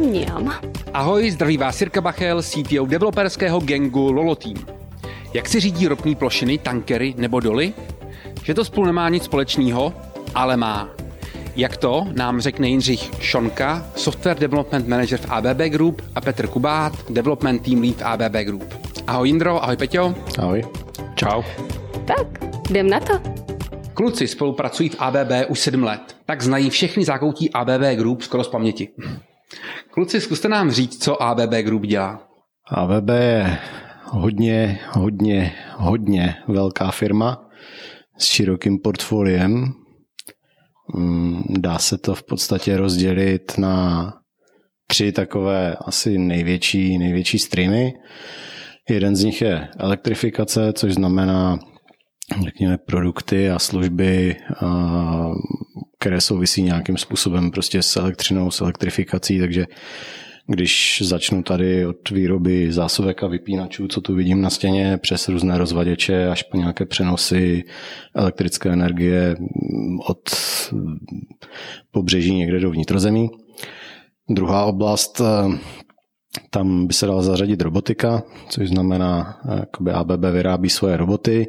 Mňam. Ahoj, zdraví vás Jirka Bachel, CTO developerského gangu Lolo Team. Jak se řídí ropní plošiny, tankery nebo doly? Že to spolu nemá nic společného, ale má. Jak to, nám řekne Jindřich Šonka, Software Development Manager v ABB Group a Petr Kubát, Development Team Lead v ABB Group. Ahoj Jindro, ahoj Peťo. Ahoj. Čau. Tak, jdem na to. Kluci spolupracují v ABB už sedm let, tak znají všechny zákoutí ABB Group skoro z paměti. Kluci, zkuste nám říct, co ABB Group dělá. ABB je hodně, hodně, hodně velká firma s širokým portfoliem. Mm, dá se to v podstatě rozdělit na tři takové asi největší, největší streamy. Jeden z nich je elektrifikace, což znamená řekněme, produkty a služby, které souvisí nějakým způsobem prostě s elektřinou, s elektrifikací, takže když začnu tady od výroby zásuvek a vypínačů, co tu vidím na stěně, přes různé rozvaděče až po nějaké přenosy elektrické energie od pobřeží někde do vnitrozemí. Druhá oblast, tam by se dala zařadit robotika, což znamená, jakoby ABB vyrábí svoje roboty,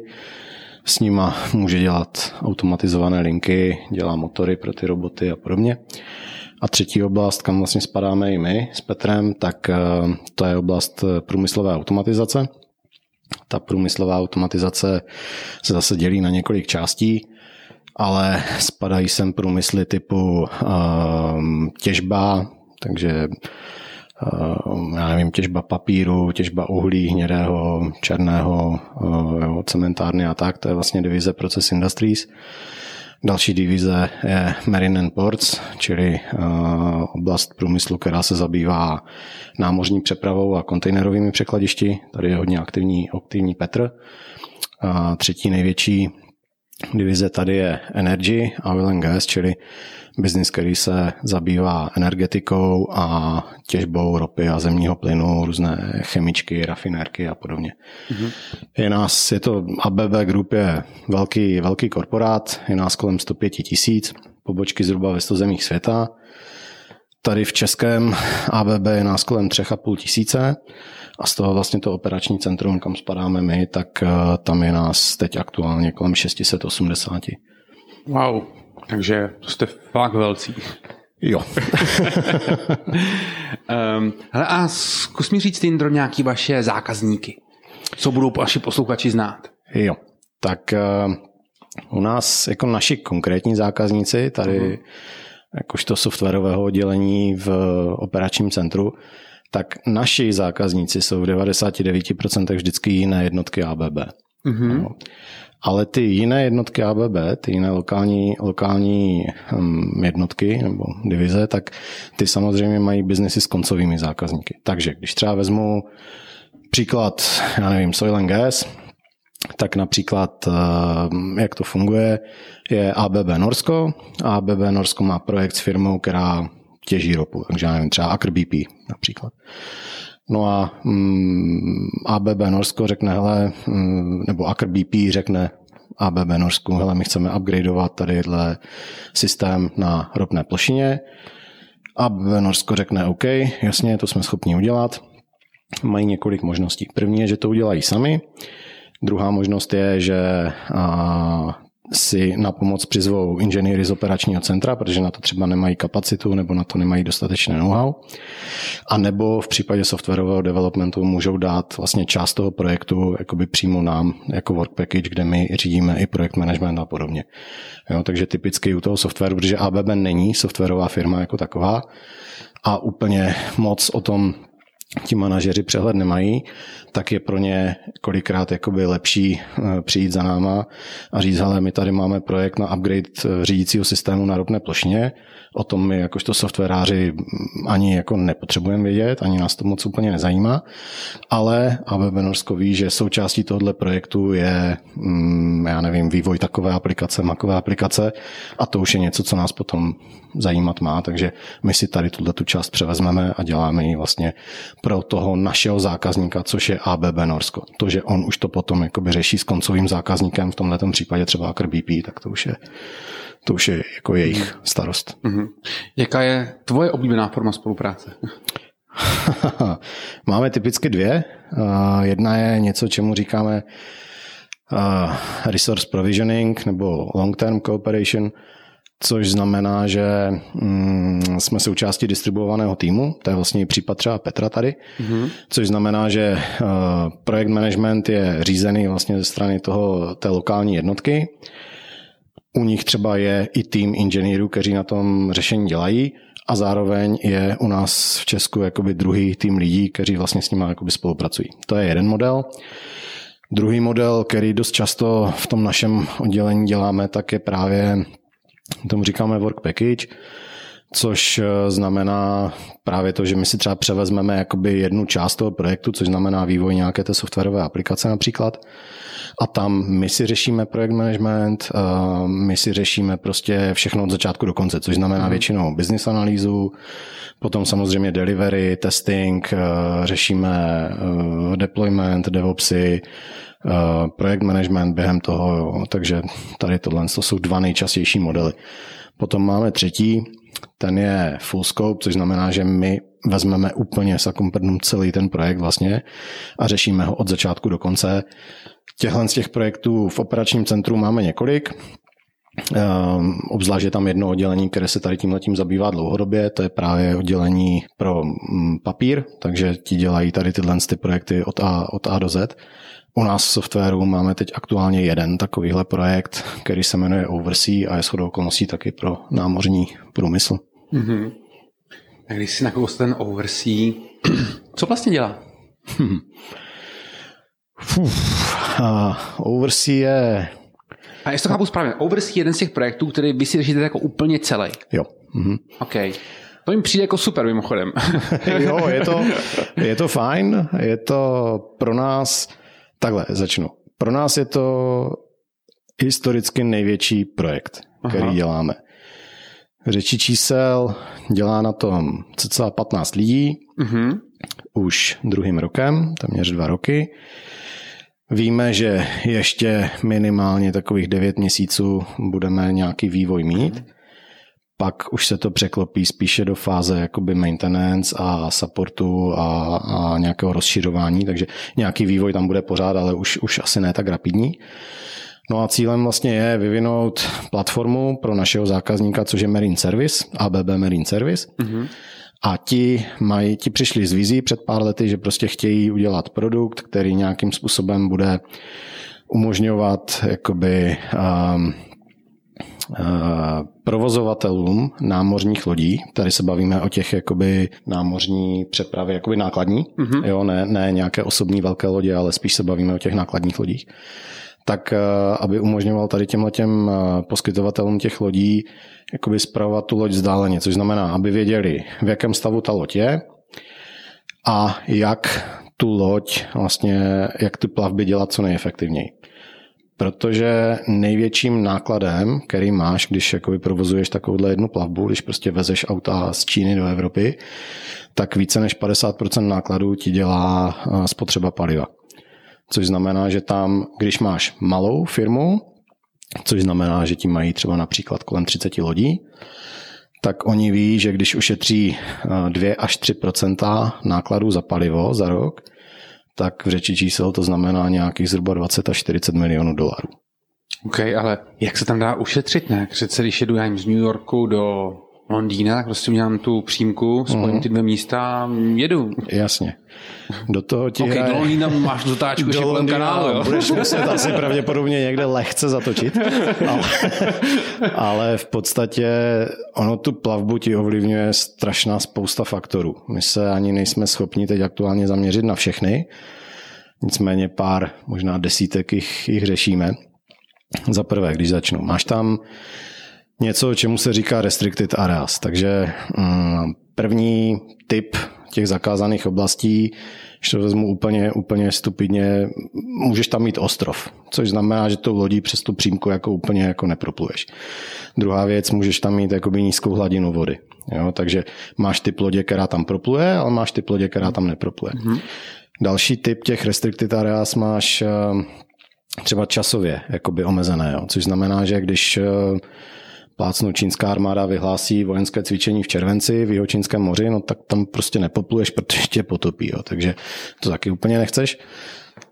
s nima může dělat automatizované linky, dělá motory pro ty roboty a podobně. A třetí oblast, kam vlastně spadáme i my s Petrem, tak eh, to je oblast eh, průmyslové automatizace. Ta průmyslová automatizace se zase dělí na několik částí, ale spadají sem průmysly typu uh, těžba, takže já nevím, těžba papíru, těžba uhlí, hnědého, černého, uh, jo, cementárny a tak, to je vlastně divize Process Industries. Další divize je Marine and Ports, čili uh, oblast průmyslu, která se zabývá námořní přepravou a kontejnerovými překladišti. Tady je hodně aktivní, aktivní Petr. A třetí největší divize tady je Energy a Oil and Gas, čili biznis, který se zabývá energetikou a těžbou ropy a zemního plynu, různé chemičky, rafinérky a podobně. Mm-hmm. Je nás, je to ABB Group je velký, velký korporát, je nás kolem 105 tisíc, pobočky zhruba ve 100 zemích světa. Tady v českém ABB je nás kolem 3,5 tisíce a z toho vlastně to operační centrum, kam spadáme my, tak eh, tam je nás teď aktuálně kolem 680. Wow, takže to jste fakt velcí. Jo. um, hele, a zkus mi říct, Indro, nějaký vaše zákazníky. Co budou vaši posluchači znát? Jo, tak uh, u nás jako naši konkrétní zákazníci, tady uh-huh. jakožto softwarového oddělení v operačním centru, tak naši zákazníci jsou v 99% vždycky jiné jednotky ABB. Mm-hmm. No. Ale ty jiné jednotky ABB, ty jiné lokální, lokální um, jednotky nebo divize, tak ty samozřejmě mají biznesy s koncovými zákazníky. Takže když třeba vezmu příklad, já nevím, Soil and Gas, tak například, uh, jak to funguje, je ABB Norsko. ABB Norsko má projekt s firmou, která těží ropu, takže já nevím, třeba Aker BP například. No a mm, ABB Norsko řekne, hele, mm, nebo Aker BP řekne ABB Norsku, hele, my chceme upgradeovat tadyhle systém na ropné plošině. ABB Norsko řekne, OK, jasně, to jsme schopni udělat. Mají několik možností. První je, že to udělají sami. Druhá možnost je, že si na pomoc přizvou inženýry z operačního centra, protože na to třeba nemají kapacitu nebo na to nemají dostatečné know-how. A nebo v případě softwarového developmentu můžou dát vlastně část toho projektu jakoby přímo nám jako work package, kde my řídíme i projekt management a podobně. Jo, takže typicky u toho softwaru, protože ABB není softwarová firma jako taková a úplně moc o tom ti manažeři přehled nemají, tak je pro ně kolikrát jakoby lepší eh, přijít za náma a říct, hele, my tady máme projekt na upgrade eh, řídícího systému na ropné plošně, o tom my jakožto softwaráři ani jako nepotřebujeme vědět, ani nás to moc úplně nezajímá, ale ABB Norsko ví, že součástí tohoto projektu je, mm, já nevím, vývoj takové aplikace, makové aplikace a to už je něco, co nás potom zajímat má, takže my si tady tuhle tu část převezmeme a děláme ji vlastně pro toho našeho zákazníka, což je ABB Norsko. To, že on už to potom jakoby řeší s koncovým zákazníkem, v tomhle případě třeba Aker BP, tak to už je, to už je jako jejich starost. Mm-hmm. Jaká je tvoje oblíbená forma spolupráce? Máme typicky dvě. Jedna je něco, čemu říkáme resource provisioning nebo long-term cooperation, což znamená, že mm, jsme součástí distribuovaného týmu, to je vlastně případ třeba Petra tady, mm-hmm. což znamená, že uh, projekt management je řízený vlastně ze strany toho, té lokální jednotky. U nich třeba je i tým inženýrů, kteří na tom řešení dělají a zároveň je u nás v Česku jakoby druhý tým lidí, kteří vlastně s nimi jakoby spolupracují. To je jeden model. Druhý model, který dost často v tom našem oddělení děláme, tak je právě, tomu říkáme work package, což eh, znamená právě to, že my si třeba převezmeme jakoby jednu část toho projektu, což znamená vývoj nějaké té softwarové aplikace například. A tam my si řešíme projekt management, eh, my si řešíme prostě všechno od začátku do konce, což znamená mhm. většinou business analýzu, potom samozřejmě delivery, testing, eh, řešíme deployment, DevOpsy, projekt management během toho, takže tady tohle to jsou dva nejčastější modely. Potom máme třetí, ten je full scope, což znamená, že my vezmeme úplně s Akumpernum celý ten projekt vlastně a řešíme ho od začátku do konce. Těchhle z těch projektů v operačním centru máme několik. Um, obzvlášť je tam jedno oddělení, které se tady tím zabývá dlouhodobě, to je právě oddělení pro mm, papír, takže ti dělají tady tyhle ty projekty od A, od A do Z. U nás v softwaru máme teď aktuálně jeden takovýhle projekt, který se jmenuje Oversea a je shodou okolností taky pro námořní průmysl. Mm-hmm. A když si nakousl ten Oversea, co vlastně dělá? Hmm. uh, oversea je... A jestli to chápu správně, Oversea je jeden z těch projektů, který vy si řešíte jako úplně celý. Jo. Mm-hmm. OK. To mi přijde jako super mimochodem. jo, je to, je to fajn, je to pro nás Takhle začnu. Pro nás je to historicky největší projekt, který Aha. děláme. Řeči čísel dělá na tom cca 15 lidí, uh-huh. už druhým rokem, téměř dva roky. Víme, že ještě minimálně takových 9 měsíců budeme nějaký vývoj mít. Uh-huh pak už se to překlopí spíše do fáze jakoby maintenance a supportu a, a nějakého rozširování, takže nějaký vývoj tam bude pořád, ale už, už asi ne tak rapidní. No a cílem vlastně je vyvinout platformu pro našeho zákazníka, což je Marine Service, ABB Marine Service. Mm-hmm. A ti, mají, ti přišli z vizí před pár lety, že prostě chtějí udělat produkt, který nějakým způsobem bude umožňovat jakoby um, provozovatelům námořních lodí, tady se bavíme o těch jakoby námořní přepravy, jakoby nákladní, mm-hmm. jo, ne, ne nějaké osobní velké lodě, ale spíš se bavíme o těch nákladních lodích, tak eh, aby umožňoval tady těmhle těm eh, poskytovatelům těch lodí jakoby zpravovat tu loď vzdáleně, což znamená, aby věděli, v jakém stavu ta loď je a jak tu loď, vlastně, jak ty plavby dělat co nejefektivněji protože největším nákladem, který máš, když jakoby provozuješ takovouhle jednu plavbu, když prostě vezeš auta z Číny do Evropy, tak více než 50% nákladů ti dělá eh, spotřeba paliva. Což znamená, že tam, když máš malou firmu, což znamená, že ti mají třeba například kolem 30 lodí, tak oni ví, že když ušetří 2 eh, až 3% nákladů za palivo za rok, tak v řeči čísel to znamená nějakých zhruba 20 až 40 milionů dolarů. OK, ale jak se tam dá ušetřit, ne? Přece když jedu já z New Yorku do Londýna, tak prostě udělám tu přímku, spojím ty dvě místa a jedu. Jasně. Do toho ti okay, hraje... do Londýna máš dotáčku do Londýna, kanálu, jo? Budeš muset asi pravděpodobně někde lehce zatočit. Ale, ale v podstatě ono tu plavbu ti ovlivňuje strašná spousta faktorů. My se ani nejsme schopni teď aktuálně zaměřit na všechny. Nicméně pár, možná desítek jich, jich řešíme. Za prvé, když začnu. Máš tam něco, čemu se říká restricted areas. Takže mm, první typ těch zakázaných oblastí Když to vezmu úplně, úplně stupidně, můžeš tam mít ostrov, což znamená, že tou lodí přes tu přímku jako úplně jako nepropluješ. Druhá věc, můžeš tam mít jakoby nízkou hladinu vody. Jo? Takže máš typ lodě, která tam propluje, ale máš typ lodě, která tam nepropluje. Mm-hmm. Další typ těch restricted areas máš eh, třeba časově jakoby omezené, jo? což znamená, že když eh, plácnu čínská armáda vyhlásí vojenské cvičení v červenci v Jihočínském moři, no tak tam prostě nepopluješ, protože tě potopí. Jo. Takže to taky úplně nechceš.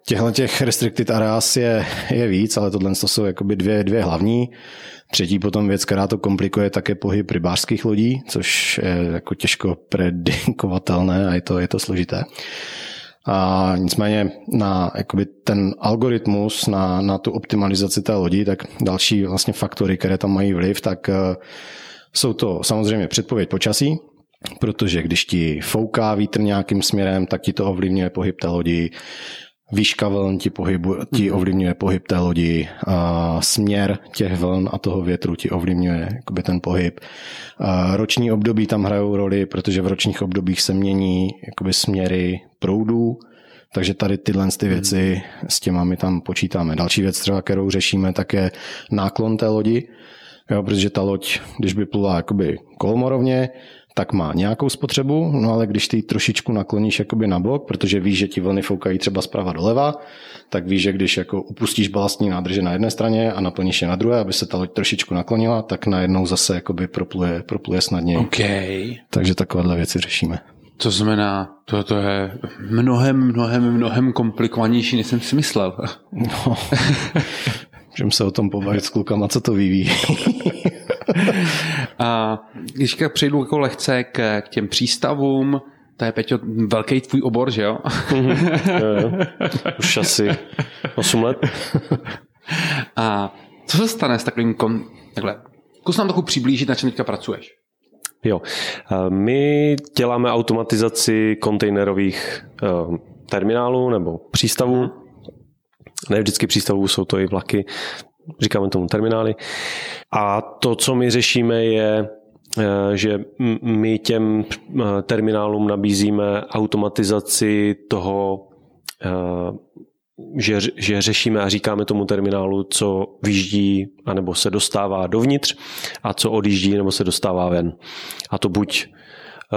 Těchto těch restricted areas je, je víc, ale tohle to jsou jakoby dvě, dvě hlavní. Třetí potom věc, která to komplikuje, tak je pohyb rybářských lodí, což je jako těžko predikovatelné a je to, je to složité. A nicméně na jakoby ten algoritmus, na, na tu optimalizaci té lodi, tak další vlastně faktory, které tam mají vliv, tak uh, jsou to samozřejmě předpověď počasí, protože když ti fouká vítr nějakým směrem, tak ti to ovlivňuje pohyb té lodi, výška vln ti, pohybu, ti mhm. ovlivňuje pohyb té lodi, a směr těch vln a toho větru ti ovlivňuje jakoby ten pohyb. A roční období tam hrajou roli, protože v ročních obdobích se mění jakoby směry proudů, takže tady tyhle ty věci s těma my tam počítáme. Další věc třeba, kterou řešíme, tak je náklon té lodi, jo, protože ta loď, když by plula jakoby kolmorovně, tak má nějakou spotřebu, no ale když ty trošičku nakloníš jakoby na bok, protože víš, že ti vlny foukají třeba zprava doleva, tak víš, že když jako upustíš balastní nádrže na jedné straně a naplníš je na druhé, aby se ta loď trošičku naklonila, tak najednou zase jakoby propluje, propluje snadněji. Okay. Takže takovéhle věci řešíme. To znamená, to, to je mnohem, mnohem, mnohem komplikovanější, než jsem si myslel. No, můžeme se o tom pobavit s klukama, co to vyvíjí. A když přejdu jako lehce k, k těm přístavům, to je, Peťo, velký tvůj obor, že jo? Mm-hmm. Už asi 8 let. A co se stane s takovým kon... Takhle, zkus nám trochu přiblížit, na čem teďka pracuješ. Jo. My děláme automatizaci kontejnerových eh, terminálů nebo přístavů. Ne vždycky přístavů, jsou to i vlaky. Říkáme tomu terminály. A to, co my řešíme, je, eh, že my těm eh, terminálům nabízíme automatizaci toho že, že řešíme a říkáme tomu terminálu, co vyjíždí anebo se dostává dovnitř a co odjíždí nebo se dostává ven. A to buď eh,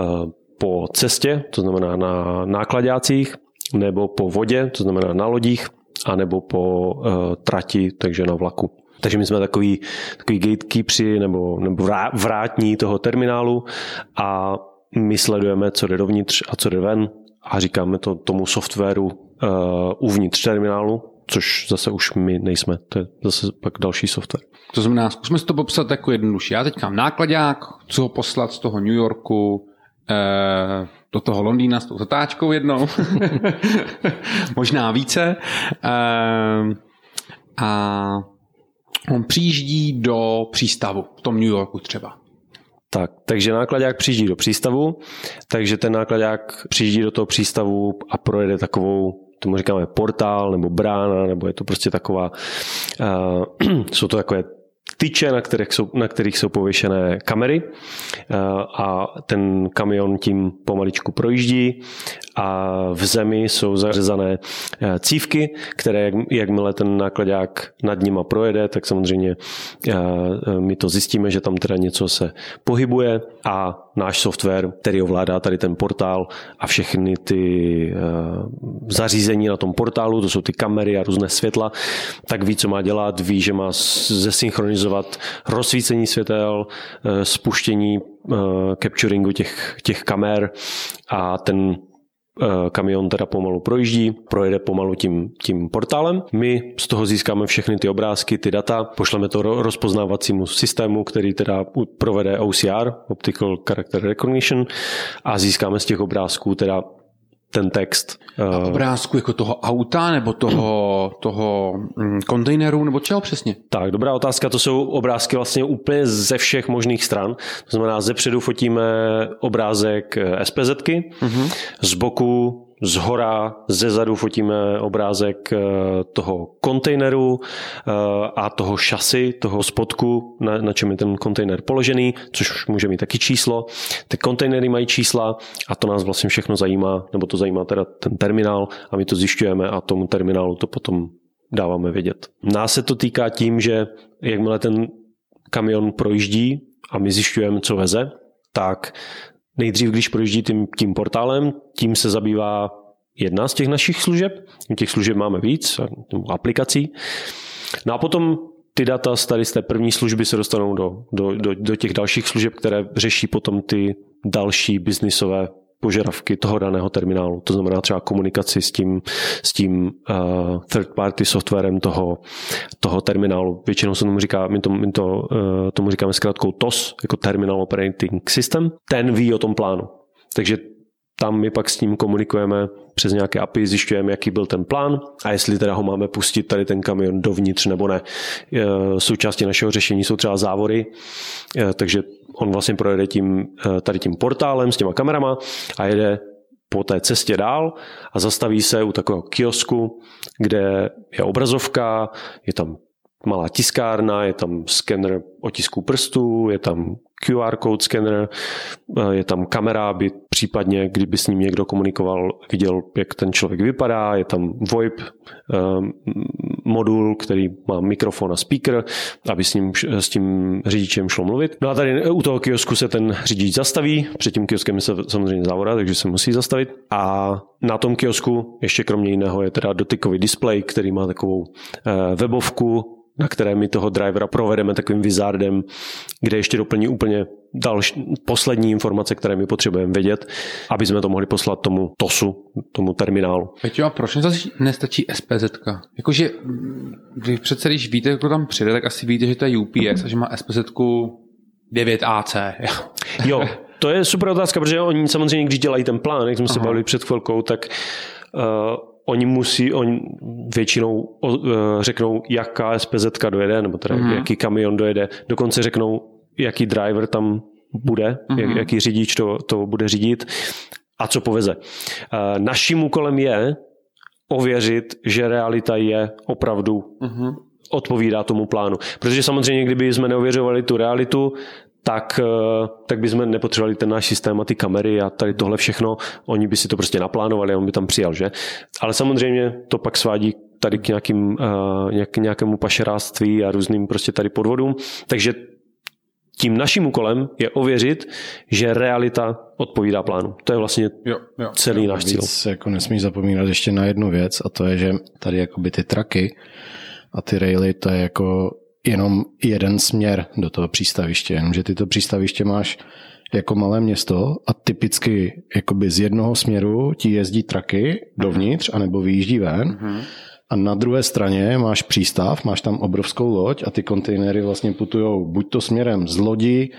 po cestě, to znamená na nákladácích, nebo po vodě, to znamená na lodích, anebo po uh, trati, takže na vlaku. Takže my jsme takový, takový gatekeepři nebo, nebo vrátní toho terminálu a my sledujeme, co jde dovnitř a co jde ven a říkáme to tomu softwaru uh, uvnitř terminálu, což zase už my nejsme, to je zase pak další software. To znamená, zkusme si to popsat jako jednodušší. Já teď mám nákladák, chci ho poslat z toho New Yorku eh, do toho Londýna s tou zatáčkou jednou, možná více. Eh, a on přijíždí do přístavu, v tom New Yorku třeba. Tak, takže nákladák přijíždí do přístavu, takže ten nákladák přijíždí do toho přístavu a projede takovou tomu říkáme portál nebo brána, nebo je to prostě taková, uh, jsou to takové tyče, na kterých jsou, na kterých jsou pověšené kamery uh, a ten kamion tím pomaličku projíždí a v zemi jsou zařezané uh, cívky, které jak, jakmile ten nákladák nad nima projede, tak samozřejmě my to zjistíme, že tam teda něco se pohybuje a náš software, který ovládá tady ten portál a všechny ty zařízení na tom portálu, to jsou ty kamery a různé světla, tak ví, co má dělat, ví, že má zesynchronizovat rozsvícení světel, uh, spuštění uh, capturingu těch, těch kamer a ten Eh, kamion teda pomalu projíždí, projede pomalu tím, tím portálem. My z toho získáme všechny ty obrázky, ty data, pošleme to rozpoznávacímu systému, který teda provede OCR, Optical Character Recognition, a získáme z těch obrázků teda ten text. A eh, obrázku jako toho auta nebo toho, toho mm, kontejneru nebo čeho přesně? Tak, dobrá otázka. To jsou obrázky vlastně úplně ze všech možných stran. To znamená, ze předu fotíme obrázek SPZky, uh-huh. z boku z hora, ze zadu fotíme obrázek toho kontejneru a toho šasy, toho spodku, na, na čem je ten kontejner položený, což může mít taky číslo. Ty kontejnery mají čísla a to nás vlastně všechno zajímá, nebo to zajímá teda ten terminál a my to zjišťujeme a tomu terminálu to potom dáváme vědět. Nás se to týká tím, že jakmile ten kamion projíždí a my zjišťujeme, co veze, tak nejdřív, když projíždí tím, tím portálem, tím se zabývá jedna z těch našich služeb. Těch služeb máme víc, aplikací. No a potom ty data z tady z té první služby se dostanou do, do, do, do těch dalších služeb, které řeší potom ty další biznisové požadavky toho daného terminálu. To znamená třeba komunikaci s tím, s tím uh, third party softwarem toho, toho terminálu. Většinou se tomu říká, my, to, my to, uh, tomu říkáme zkrátkou TOS, jako Terminal Operating System. Ten ví o tom plánu. Takže tam my pak s ním komunikujeme přes nějaké API, zjišťujeme, jaký byl ten plán a jestli teda ho máme pustit tady ten kamion dovnitř nebo ne. Součástí našeho řešení jsou třeba závory, takže on vlastně projede tím, tady tím portálem s těma kamerama a jede po té cestě dál a zastaví se u takového kiosku, kde je obrazovka, je tam malá tiskárna, je tam skener otisků prstů, je tam QR code skener, eh, je tam kamera, aby případně, kdyby s ním někdo komunikoval, viděl, jak ten člověk vypadá, je tam VoIP eh, modul, který má mikrofon a speaker, aby s, ním, s tím řidičem šlo mluvit. No a tady u toho kiosku se ten řidič zastaví, před tím kioskem se samozřejmě závora, takže se musí zastavit. A na tom kiosku ještě kromě jiného je teda dotykový display, který má takovou eh, webovku, na které my toho drivera provedeme takovým wizardem, kde ještě doplní úplně další, poslední informace, které my potřebujeme vědět, aby jsme to mohli poslat tomu TOSu, tomu terminálu. Peťo, a proč nestačí SPZ? Jakože, vy přece, když víte, kdo tam přijde, tak asi víte, že to je UPS a že má SPZ 9AC. jo, to je super otázka, protože oni samozřejmě, když dělají ten plán, jak jsme Aha. se bavili před chvilkou, tak uh, oni musí, oni většinou uh, řeknou, jaká SPZ dojede, nebo teda mm. jaký kamion dojede. Dokonce řeknou, jaký driver tam bude, mm. jak, jaký řidič to, to bude řídit a co poveze. Uh, naším úkolem je ověřit, že realita je opravdu mm odpovídá tomu plánu. Protože samozřejmě, kdyby jsme neověřovali tu realitu, tak, eh, tak bychom nepotřebovali ten náš systém a ty kamery a tady tohle všechno. Oni by si to prostě naplánovali a on by tam přijal, že? Ale samozřejmě to pak svádí tady k nějakým, uh, nějak, nějakému pašeráctví a různým prostě tady podvodům. Takže tím naším úkolem je ověřit, že realita odpovídá plánu. To je vlastně jo, jo, celý jo, náš cíl. Víc, jako nesmíš zapomínat ještě na jednu věc a to je, že tady jakoby ty traky a ty raily, to je jako jenom jeden směr do toho přístaviště, jenomže ty to přístaviště máš jako malé město a typicky jakoby z jednoho směru ti jezdí traky dovnitř anebo vyjíždí ven mm-hmm. a na druhé straně máš přístav, máš tam obrovskou loď a ty kontejnery vlastně putují buď to směrem z lodi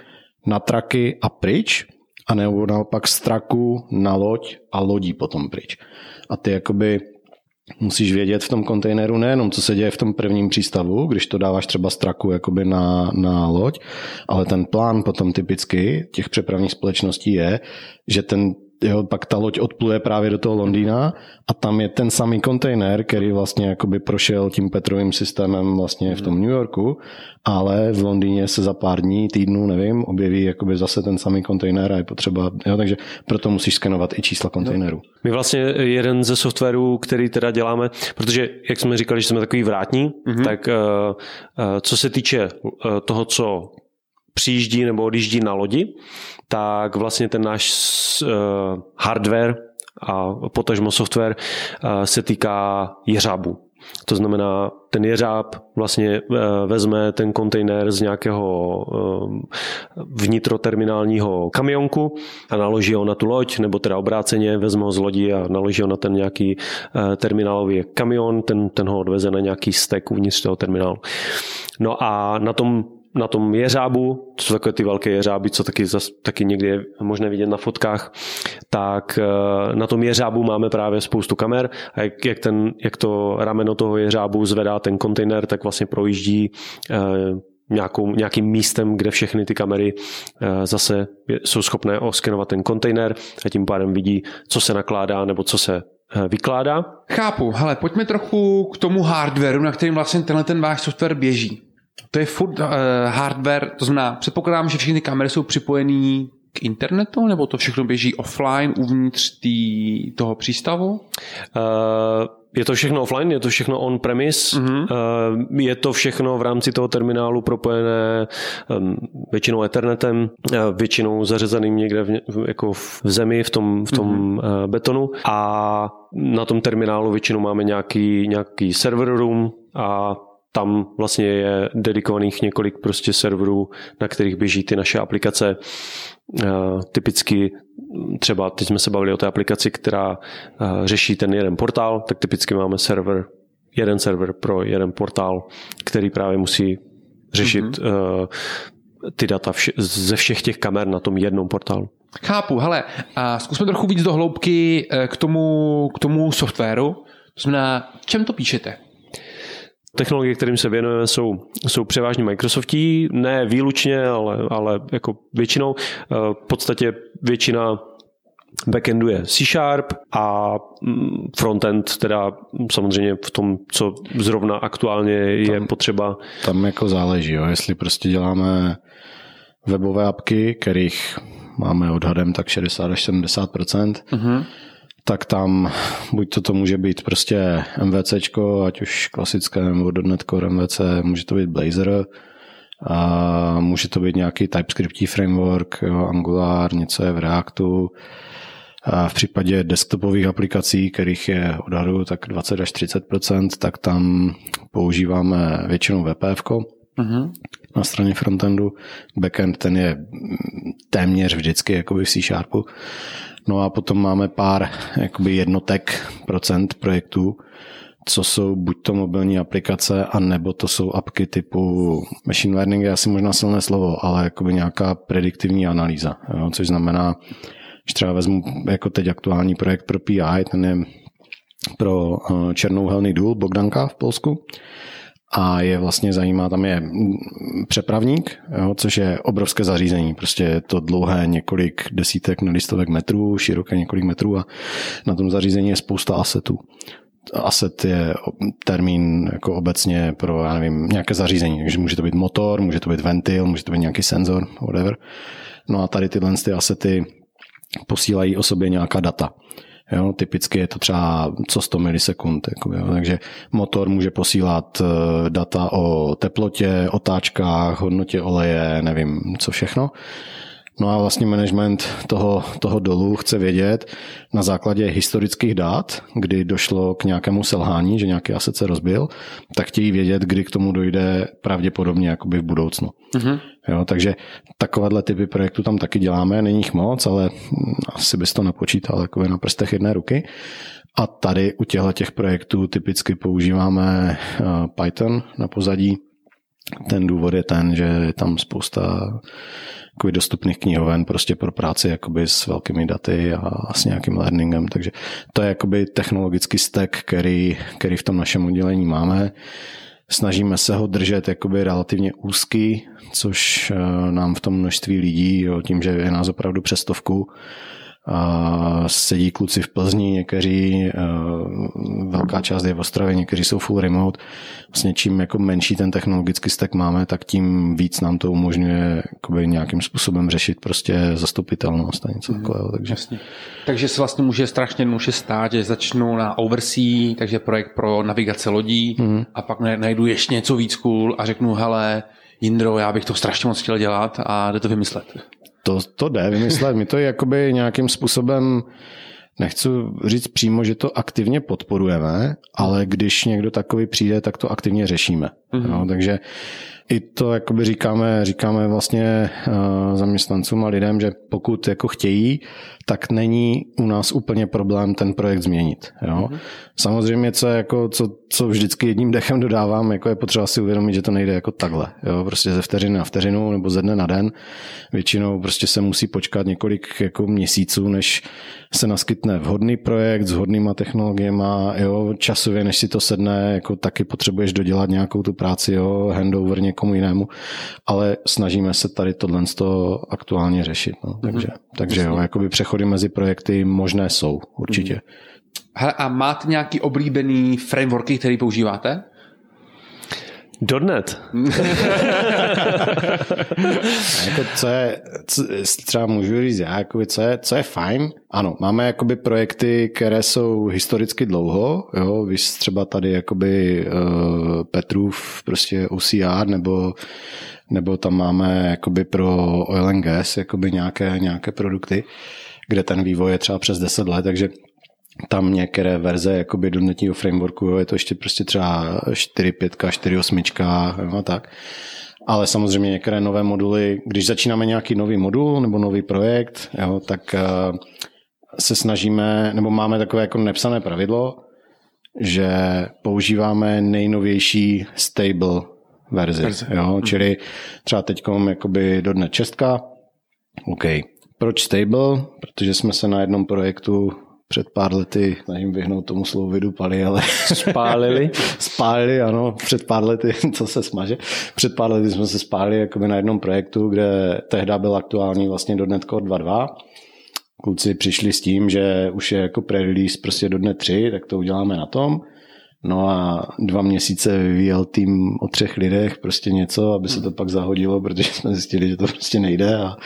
na traky a pryč, a nebo naopak z traku na loď a lodí potom pryč. A ty jakoby musíš vědět v tom kontejneru nejenom, co se děje v tom prvním přístavu, když to dáváš třeba z traku jakoby na, na loď, ale ten plán potom typicky těch přepravních společností je, že ten jo, pak ta loď odpluje právě do toho Londýna a tam je ten samý kontejner, který vlastně jakoby prošel tím Petrovým systémem vlastně v tom New Yorku, ale v Londýně se za pár dní, týdnů, nevím, objeví jakoby zase ten samý kontejner a je potřeba, jo, takže proto musíš skenovat i čísla kontejnerů. No. My vlastně jeden ze softwarů, který teda děláme, protože jak jsme říkali, že jsme takový vrátní, mm-hmm. tak uh, uh, co se týče toho, co přijíždí nebo odjíždí na lodi, tak vlastně ten náš uh, hardware a potažmo software uh, se týká jeřábu. To znamená, ten jeřáb vlastně uh, vezme ten kontejner z nějakého vnitroterminálního kamionku a naloží ho na tu loď, nebo teda obráceně vezme ho z lodi a naloží ho na ten nějaký terminálový kamion, ten, ten ho odveze na nějaký stek uvnitř toho terminálu. No a na tom na tom jeřábu, to jsou takové ty velké jeřáby, co taky, zas, taky někdy je možné vidět na fotkách, tak eh, na tom jeřábu máme právě spoustu kamer a jak, jak, ten, jak to rameno toho jeřábu zvedá ten kontejner, tak vlastně projíždí eh, nějakou, nějakým místem, kde všechny ty kamery eh, zase jsou schopné oskenovat ten kontejner a tím pádem vidí, co se nakládá nebo co se vykládá. Chápu, hele, pojďme trochu k tomu hardwareu, na kterým vlastně tenhle ten váš software běží. To je furt uh, hardware, to znamená, předpokládám, že všechny kamery jsou připojený k internetu, nebo to všechno běží offline uvnitř tý, toho přístavu? Uh, je to všechno offline, je to všechno on-premise, uh-huh. je to všechno v rámci toho terminálu propojené ehm, většinou ethernetem, většinou zařazeným někde v, jako v zemi, v tom, v tom uh-huh. betonu a na tom terminálu většinou máme nějaký, nějaký server room a tam vlastně je dedikovaných několik prostě serverů, na kterých běží ty naše aplikace. Eh, typicky třeba teď jsme se bavili o té aplikaci, která eh, řeší ten jeden portál, tak typicky máme server, jeden server pro jeden portál, který právě musí řešit mm-hmm. ty data vše, ze všech těch kamer na tom jednom portálu. Chápu, hele, a zkusme trochu víc do hloubky k tomu, k tomu softwaru. To znamená, čem to píšete? Technologie, kterým se věnujeme, jsou, jsou převážně Microsoftí, ne výlučně, ale, ale jako většinou. Eh, v podstatě většina backendu je C Sharp a mm, frontend teda samozřejmě v tom, co zrovna aktuálně je tam, potřeba. Tam jako záleží, jo. jestli prostě děláme webové apky, kterých máme odhadem tak 60 až 70 uh-huh tak tam buď to, to může být prostě MVC, ať už klasické nebo .NET Core MVC, může to být Blazor, a může to být nějaký TypeScript framework, jo, Angular, něco je v Reactu. A v případě desktopových aplikací, kterých je odhadu tak 20 až 30 tak tam používáme většinou VPF uh-huh. na straně frontendu. Backend ten je téměř vždycky jakoby v C Sharpu. No a potom máme pár jakoby jednotek procent projektů, co jsou buď to mobilní aplikace, anebo to jsou apky typu machine learning je asi možná silné slovo, ale jakoby nějaká prediktivní analýza, jo, což znamená, že třeba vezmu jako teď aktuální projekt pro PI, ten je pro eh, černouhelný důl Bogdanka v Polsku a je vlastně zajímá, tam je přepravník, jo, což je obrovské zařízení, prostě je to dlouhé několik desítek na listovek metrů, široké několik metrů a na tom zařízení je spousta asetů. Asset je termín jako obecně pro, já nevím, nějaké zařízení, takže může to být motor, může to být ventil, může to být nějaký senzor, whatever. No a tady tyhle ty asety posílají o sobě nějaká data. Jo, typicky je to třeba co 100 milisekund. Jako, jo, takže motor může posílat eh, data o teplotě, otáčkách, hodnotě oleje, nevím co všechno. No a vlastně management toho, toho dolu chce vědět na základě historických dát, kdy došlo k nějakému selhání, že nějaký aset se rozbil, tak chtějí vědět, kdy k tomu dojde pravděpodobně jakoby v budoucnu. Mm-hmm. Jo, takže takovéhle typy projektů tam taky děláme, není jich moc, ale asi bys to napočítal jako na prstech jedné ruky. A tady u těchto těch projektů typicky používáme eh, Python na pozadí. Ten důvod je ten, že je tam spousta jakoby dostupných knihoven prostě pro práci jakoby s velkými daty a s nějakým learningem, takže to je jakoby technologický stack, který, který v tom našem oddělení máme. Snažíme se ho držet jakoby relativně úzký, což eh, nám v tom množství lidí, jo, tím, že je nás opravdu přestovku, a sedí kluci v Plzni, někteří, velká část je v Ostravě, někteří jsou full remote. Vlastně čím jako menší ten technologický stack máme, tak tím víc nám to umožňuje nějakým způsobem řešit prostě zastupitelnost a něco mm, takového. Takže. Jasně. takže se vlastně může strašně jednoduše stát, že začnu na Oversea, takže projekt pro navigace lodí mm. a pak najdu ještě něco víc cool a řeknu, hele, Jindro, já bych to strašně moc chtěl dělat a jde to vymyslet. To, to jde vymyslet. My to jakoby nějakým způsobem nechci říct přímo, že to aktivně podporujeme, ale když někdo takový přijde, tak to aktivně řešíme. Mm-hmm. No, takže i to jakoby říkáme, říkáme vlastně uh, zaměstnancům a lidem, že pokud jako chtějí, tak není u nás úplně problém ten projekt změnit. Jo? Mm-hmm. Samozřejmě, co, jako, co, co vždycky jedním dechem dodávám, jako je potřeba si uvědomit, že to nejde jako takhle. Jo? Prostě ze vteřiny na vteřinu nebo ze dne na den. Většinou prostě se musí počkat několik jako měsíců, než se naskytne vhodný projekt s vhodnýma technologiemi, jo, časově, než si to sedne, jako taky potřebuješ dodělat nějakou tu práci, jo, handover někomu jinému, ale snažíme se tady tohle aktuálně řešit. No. Takže, mm-hmm. takže jo, jakoby přechody mezi projekty možné jsou, určitě. Mm-hmm. Hele, a máte nějaký oblíbený frameworky, který používáte? Dotnet. jako co je, co, třeba můžu říct já, jakoby, co, je, co je fajn, ano, máme jakoby projekty, které jsou historicky dlouho, jo, víš třeba tady jakoby uh, Petrův prostě OCR, nebo nebo tam máme jakoby pro oil and gas jakoby nějaké, nějaké produkty, kde ten vývoj je třeba přes 10 let, takže tam některé verze jakoby do netního frameworku, jo, je to ještě prostě třeba 4.5, 4.8 a tak. Ale samozřejmě některé nové moduly, když začínáme nějaký nový modul nebo nový projekt, jo, tak uh, se snažíme, nebo máme takové jako nepsané pravidlo, že používáme nejnovější stable verzi. verzi. Jo? Mhm. Čili třeba teď jakoby do dne čestka, OK. Proč stable? Protože jsme se na jednom projektu před pár lety, snažím vyhnout tomu slovu vydupali, ale spálili. spálili, ano, před pár lety, co se smaže. Před pár lety jsme se spálili jakoby na jednom projektu, kde tehdy byl aktuální vlastně do Netcore 2.2. Kluci přišli s tím, že už je jako pre-release prostě do dne 3, tak to uděláme na tom. No a dva měsíce vyvíjel tým o třech lidech prostě něco, aby se to pak zahodilo, protože jsme zjistili, že to prostě nejde a,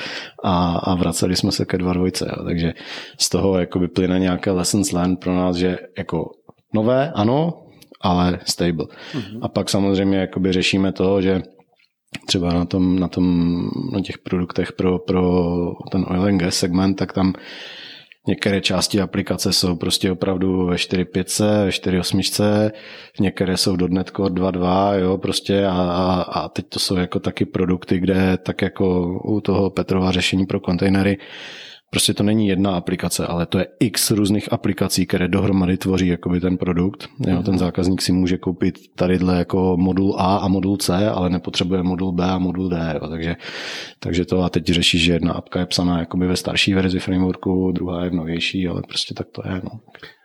a, a vraceli jsme se ke dva dvojce. Jo. Takže z toho jako plyne nějaké lessons learned pro nás, že jako nové, ano, ale stable. Mm-hmm. A pak samozřejmě jakoby řešíme to, že třeba na, tom, na, tom, na těch produktech pro, pro ten oil and gas segment, tak tam Některé části aplikace jsou prostě opravdu ve 4.5, ve 4.8, některé jsou do Netcore 2.2, jo, prostě a, a, a, teď to jsou jako taky produkty, kde tak jako u toho Petrova řešení pro kontejnery, Prostě to není jedna aplikace, ale to je x různých aplikací, které dohromady tvoří jakoby ten produkt. Jo. Ten zákazník si může koupit tadyhle jako modul A a modul C, ale nepotřebuje modul B a modul D. Jo. Takže, takže to a teď řeší, že jedna apka je psaná jakoby ve starší verzi frameworku, druhá je v novější, ale prostě tak to je. No.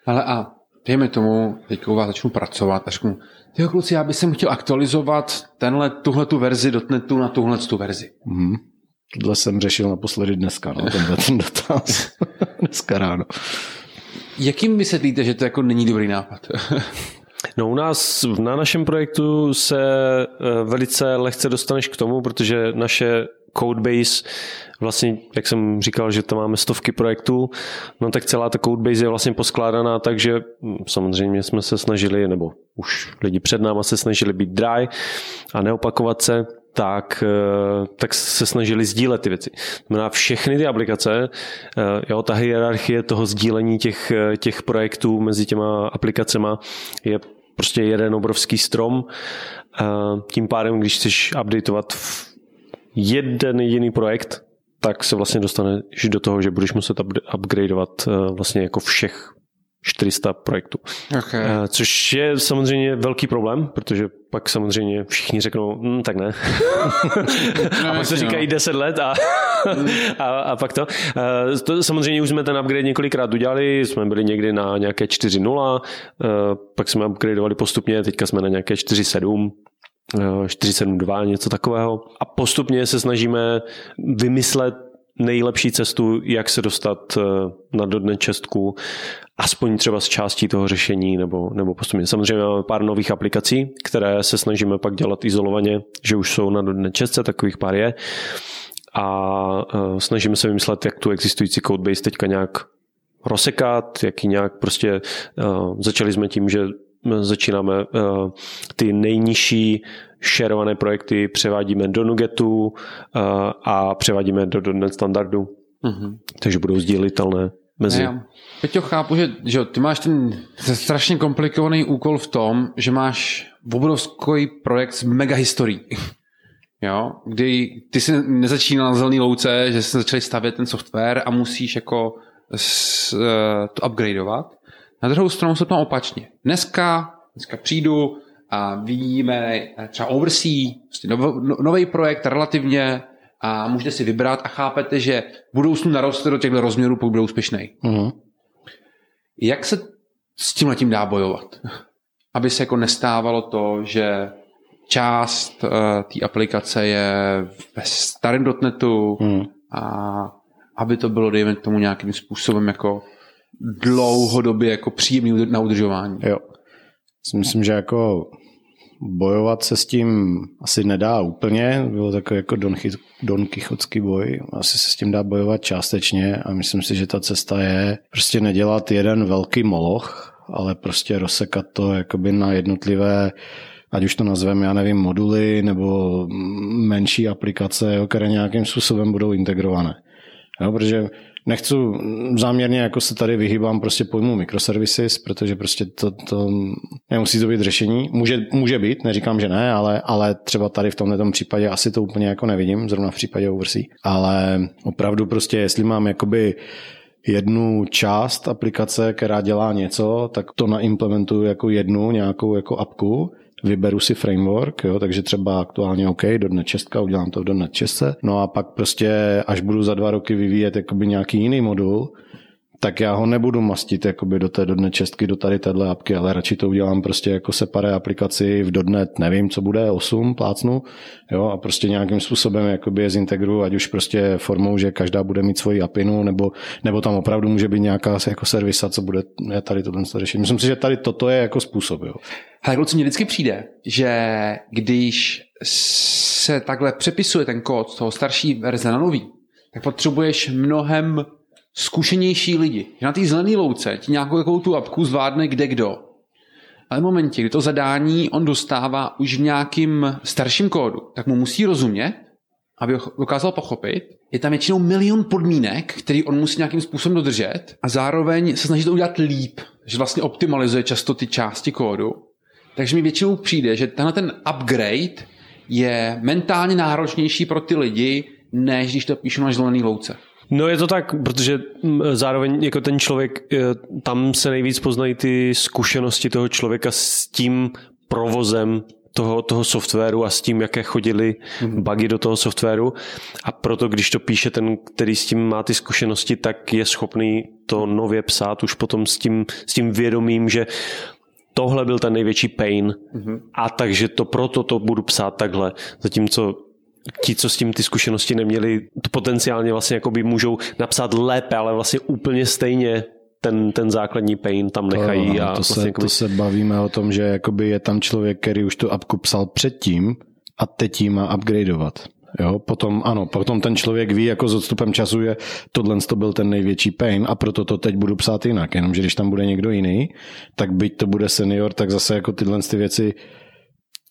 Ale a dejme tomu, teď u vás začnu pracovat a řeknu, tyjo kluci, já bych chtěl aktualizovat tenhle, tuhle tu verzi dotnetu na tuhle tu verzi. Mm-hmm. Tohle jsem řešil naposledy dneska, no, tenhle ten dotaz. dneska ráno. Jakým vysvětlíte, že to jako není dobrý nápad? No u nás na našem projektu se eh, velice lehce dostaneš k tomu, protože naše codebase, vlastně, jak jsem říkal, že tam máme stovky projektů, no tak celá ta codebase je vlastně poskládaná tak, že hm, samozřejmě jsme se snažili, nebo už lidi před náma se snažili být dry a neopakovat se, tak, eh, tak se snažili sdílet ty věci. Znamená všechny ty aplikace, eh, jo, ta hierarchie toho sdílení těch, eh, těch projektů mezi těma aplikacema je prostě jeden obrovský strom. Tím pádem, když chceš updateovat jeden jediný projekt, tak se vlastně dostaneš do toho, že budeš muset upgradeovat vlastně jako všech 400 projektů. Okay. Což je samozřejmě velký problém, protože pak samozřejmě všichni řeknou, hm, tak ne. no, a pak se říkají 10 let a, a, a pak to. Eh, to. Samozřejmě už jsme ten upgrade několikrát udělali, jsme byli někdy na nějaké 4.0, eh, pak jsme upgradeovali postupně, teďka jsme na nějaké 4.7, 472, něco takového. A postupně se snažíme vymyslet nejlepší cestu, jak se dostat na dodne čestku aspoň třeba z částí toho řešení nebo, nebo postupně. Samozřejmě máme pár nových aplikací, které se snažíme pak dělat izolovaně, že už jsou na dodne čestce, takových pár je. A uh, snažíme se vymyslet, jak tu existující codebase teďka nějak rozsekat, jak ji nějak prostě uh, začali jsme tím, že začínáme ty nejnižší šerované projekty převádíme do Nugetu uh, a převádíme do .NET standardu. Mm-hmm. Takže budou sdílitelné mezi... Ne, Peťo, chápu, že, že ty máš ten strašně komplikovaný úkol v tom, že máš obrovský projekt s mega historií. Jo, kdy ty jsi nezačínal na zelený louce, že jsi začali stavět ten software a musíš jako s, uh, to upgradeovat. Na druhou stranu se to opačně. Dneska, dneska přijdu a vidíme třeba Oversea, prostě nový projekt relativně a můžete si vybrat a chápete, že v budoucnu naroste do těchto rozměrů, pokud bude úspěšný. Uh-huh. Jak se s tím letím dá bojovat? Aby se jako nestávalo to, že část uh, té aplikace je ve starém dotnetu uh-huh. a aby to bylo, dejme tomu, nějakým způsobem jako dlouhodobě jako příjemný na udržování. Jo. Myslím, že jako bojovat se s tím asi nedá úplně, bylo takový jako Don, Don Kichotský boj, asi se s tím dá bojovat částečně a myslím si, že ta cesta je prostě nedělat jeden velký moloch, ale prostě rozsekat to jakoby na jednotlivé ať už to nazveme, já nevím, moduly nebo menší aplikace, jo, které nějakým způsobem budou integrované. Jo, protože nechci záměrně jako se tady vyhýbám prostě pojmu microservices, protože prostě to, to nemusí to být řešení. Může, může být, neříkám, že ne, ale, ale třeba tady v tomto případě asi to úplně jako nevidím, zrovna v případě Oversea. Ale opravdu prostě, jestli mám jakoby jednu část aplikace, která dělá něco, tak to naimplementuju jako jednu nějakou jako apku vyberu si framework, jo, takže třeba aktuálně OK, do dne Česka, udělám to do dne Česka, no a pak prostě, až budu za dva roky vyvíjet jakoby nějaký jiný modul, tak já ho nebudu mastit jakoby do té dodne čestky, do tady téhle apky, ale radši to udělám prostě jako separé aplikaci v dodnet, nevím, co bude, 8 plácnu, jo, a prostě nějakým způsobem jakoby je zintegruju, ať už prostě formou, že každá bude mít svoji apinu, nebo, nebo tam opravdu může být nějaká jako servisa, co bude tady tohle řešit. Myslím si, že tady toto je jako způsob, jo. Hele, kluci, mně vždycky přijde, že když se takhle přepisuje ten kód z toho starší verze na nový, tak potřebuješ mnohem zkušenější lidi. Že na té zelené louce ti nějakou jakou tu apku zvládne kde kdo. Ale v momentě, kdy to zadání on dostává už v nějakým starším kódu, tak mu musí rozumět, aby ho dokázal pochopit. Je tam většinou milion podmínek, který on musí nějakým způsobem dodržet a zároveň se snaží to udělat líp, že vlastně optimalizuje často ty části kódu. Takže mi většinou přijde, že tenhle ten upgrade je mentálně náročnější pro ty lidi, než když to píšu na zelený louce. No je to tak, protože zároveň jako ten člověk, e, tam se nejvíc poznají ty zkušenosti toho člověka s tím provozem toho, toho softwaru a s tím, jaké chodili mhm. bugy do toho softwaru a proto, když to píše ten, který s tím má ty zkušenosti, tak je schopný to nově psát už potom s tím, s tím vědomím, že tohle byl ten největší pain mm-hmm. a takže to proto to budu psát takhle. Zatímco ti, co s tím ty zkušenosti neměli, to potenciálně vlastně jakoby můžou napsat lépe, ale vlastně úplně stejně ten, ten základní pain tam nechají. To, a to, vlastně se, jakoby... to se bavíme o tom, že jakoby je tam člověk, který už tu apku psal předtím a teď ji má upgradeovat. Jo, potom ano, potom ten člověk ví jako s odstupem času, že tohle to byl ten největší pain a proto to teď budu psát jinak. Jenomže když tam bude někdo jiný, tak byť to bude senior, tak zase jako tyhle ty věci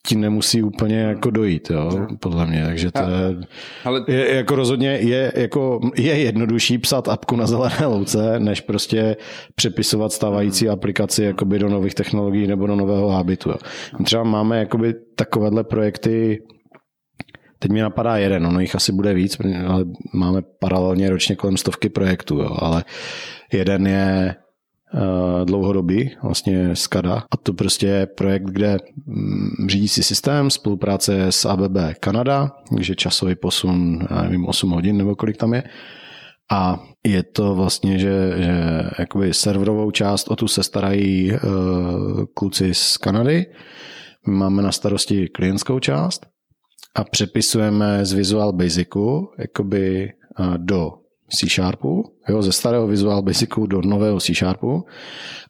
ti nemusí úplně jako dojít, jo, podle mě, takže to je, ale... je jako rozhodně je, jako, je jednodušší psát apku na zelené louce, než prostě přepisovat stávající aplikaci jakoby do nových technologií nebo do nového hábitu. Jo. Třeba máme jakoby takovéhle projekty Teď mi napadá jeden, ono jich asi bude víc, ale máme paralelně ročně kolem stovky projektů, jo, ale jeden je dlouhodobý, vlastně SCADA. A to prostě je projekt, kde um, řídí si systém, spolupráce s ABB Kanada, takže časový posun, já nevím, 8 hodin nebo kolik tam je. A je to vlastně, že, že jakoby serverovou část o tu se starají uh, kluci z Kanady. My máme na starosti klientskou část a přepisujeme z Visual Basicu jakoby do C Sharpu, jo, ze starého Visual Basicu do nového C Sharpu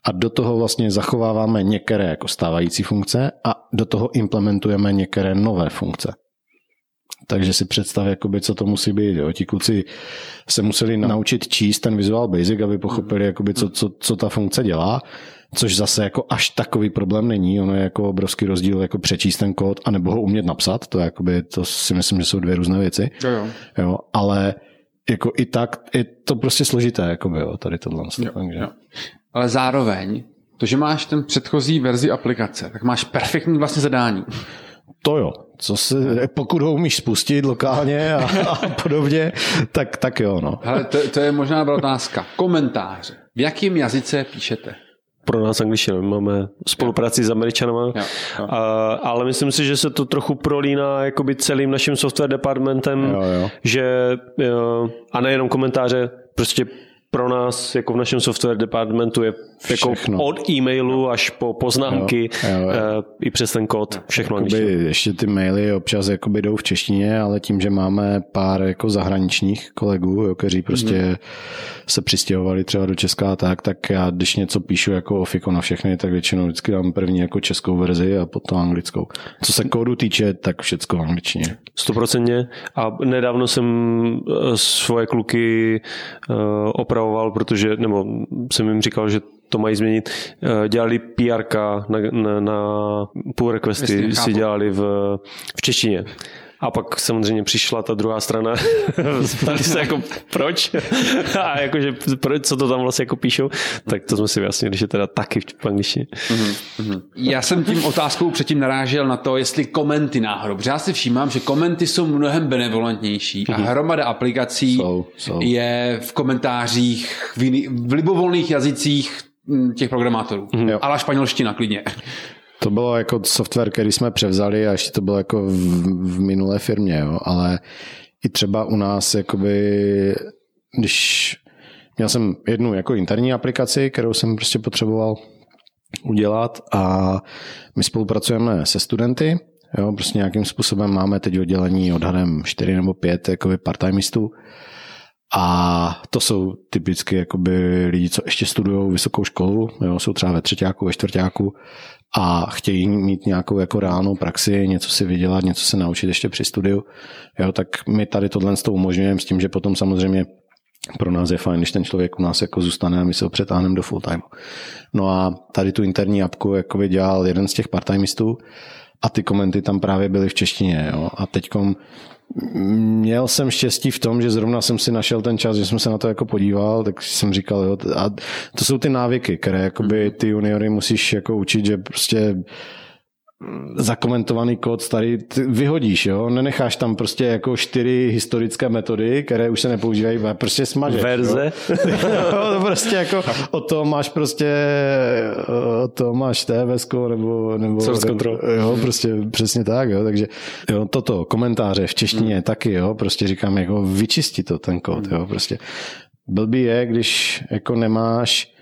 a do toho vlastně zachováváme některé jako stávající funkce a do toho implementujeme některé nové funkce. Takže si představ, jakoby, co to musí být. Jo. Ti kluci se museli naučit číst ten Visual Basic, aby pochopili, jakoby, co, co, co ta funkce dělá což zase jako až takový problém není. Ono je jako obrovský rozdíl jako přečíst ten kód a nebo ho umět napsat. To, je jakoby, to si myslím, že jsou dvě různé věci. Jo, jo. jo ale jako i tak je to prostě složité, jakoby, jo, tady tohle. Jo, takže. Jo. Ale zároveň, to, že máš ten předchozí verzi aplikace, tak máš perfektní vlastně zadání. To jo, co se, pokud ho umíš spustit lokálně a, a podobně, tak, tak jo. No. Ale to, to je možná otázka. Komentáře. V jakém jazyce píšete? Pro nás angličtina. My máme spolupráci s Američanama, jo, jo. A, ale myslím si, že se to trochu prolíná jakoby celým naším software departmentem, jo, jo. že a nejenom komentáře, prostě pro nás jako v našem software departmentu je jako od e-mailu až po poznámky jo, jo, jo. Uh, i přes ten kód, všechno jakoby, Ještě ty maily občas jakoby jdou v češtině, ale tím, že máme pár jako zahraničních kolegů, jo, kteří prostě mm. se přistěhovali třeba do Česka a tak, tak já když něco píšu jako ofiko na všechny, tak většinou vždycky dám první jako českou verzi a potom anglickou. Co se kódu týče, tak všecko v angličtině. Stoprocentně. A nedávno jsem eh, svoje kluky uh, opravoval, protože, nebo jsem jim říkal, že to mají změnit. Eh, dělali PR na, na, na pull requesty, si dělali v, v češtině. A pak samozřejmě přišla ta druhá strana, ptali se jako proč a jakože proč, co to tam vlastně jako píšou, tak to jsme si vyjasnili, že teda taky v angličtině. Mm-hmm. Já jsem tím otázkou předtím narážel na to, jestli komenty náhodou, protože já si všímám, že komenty jsou mnohem benevolentnější a mhm. hromada aplikací jsou, jsou. je v komentářích v, v libovolných jazycích těch programátorů, mm-hmm. ale španělština klidně. To bylo jako software, který jsme převzali a ještě to bylo jako v, v minulé firmě, jo, ale i třeba u nás, jakoby, když měl jsem jednu jako interní aplikaci, kterou jsem prostě potřeboval udělat a my spolupracujeme se studenty, jo, prostě nějakým způsobem máme teď oddělení odhadem 4 nebo 5 jakoby part-timistů. A to jsou typicky jakoby lidi, co ještě studují vysokou školu, jo, jsou třeba ve třetíku, ve čtvrtáku a chtějí mít nějakou jako reálnou praxi, něco si vydělat, něco se naučit ještě při studiu, jo, tak my tady tohle s tou umožňujeme s tím, že potom samozřejmě pro nás je fajn, když ten člověk u nás jako zůstane a my se ho přetáhneme do full time. No a tady tu interní apku jako dělal jeden z těch part-timistů a ty komenty tam právě byly v češtině. Jo. A teďkom Měl jsem štěstí v tom, že zrovna jsem si našel ten čas, že jsem se na to jako podíval, tak jsem říkal, jo, a to jsou ty návyky, které jakoby ty juniory musíš jako učit, že prostě zakomentovaný kód starý vyhodíš, jo? Nenecháš tam prostě jako čtyři historické metody, které už se nepoužívají, prostě smažeš. Verze? Jo? prostě jako o to máš prostě o to máš TVS nebo, nebo Source control. Jo, prostě přesně tak, jo? takže jo, toto, komentáře v češtině hmm. taky, jo, prostě říkám, jako vyčisti to ten kód, jo, prostě blbý je, když jako nemáš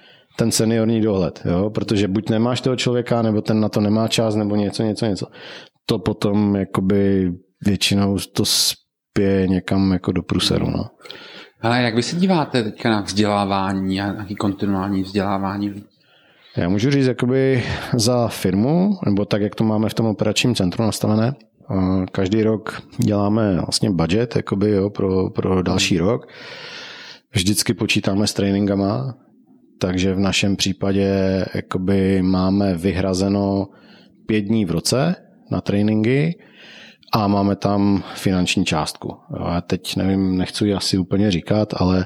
ten seniorní dohled, jo? protože buď nemáš toho člověka, nebo ten na to nemá čas, nebo něco, něco, něco. To potom jakoby většinou to spěje někam jako do pruseru. No. Ale jak vy se díváte teďka na vzdělávání a nějaký kontinuální vzdělávání Já můžu říct jakoby za firmu, nebo tak, jak to máme v tom operačním centru nastavené. Každý rok děláme vlastně budget jakoby, jo, pro, pro další rok. Vždycky počítáme s tréninkama, takže v našem případě jakoby máme vyhrazeno pět dní v roce na tréninky a máme tam finanční částku. Já teď nevím, nechci ji asi úplně říkat, ale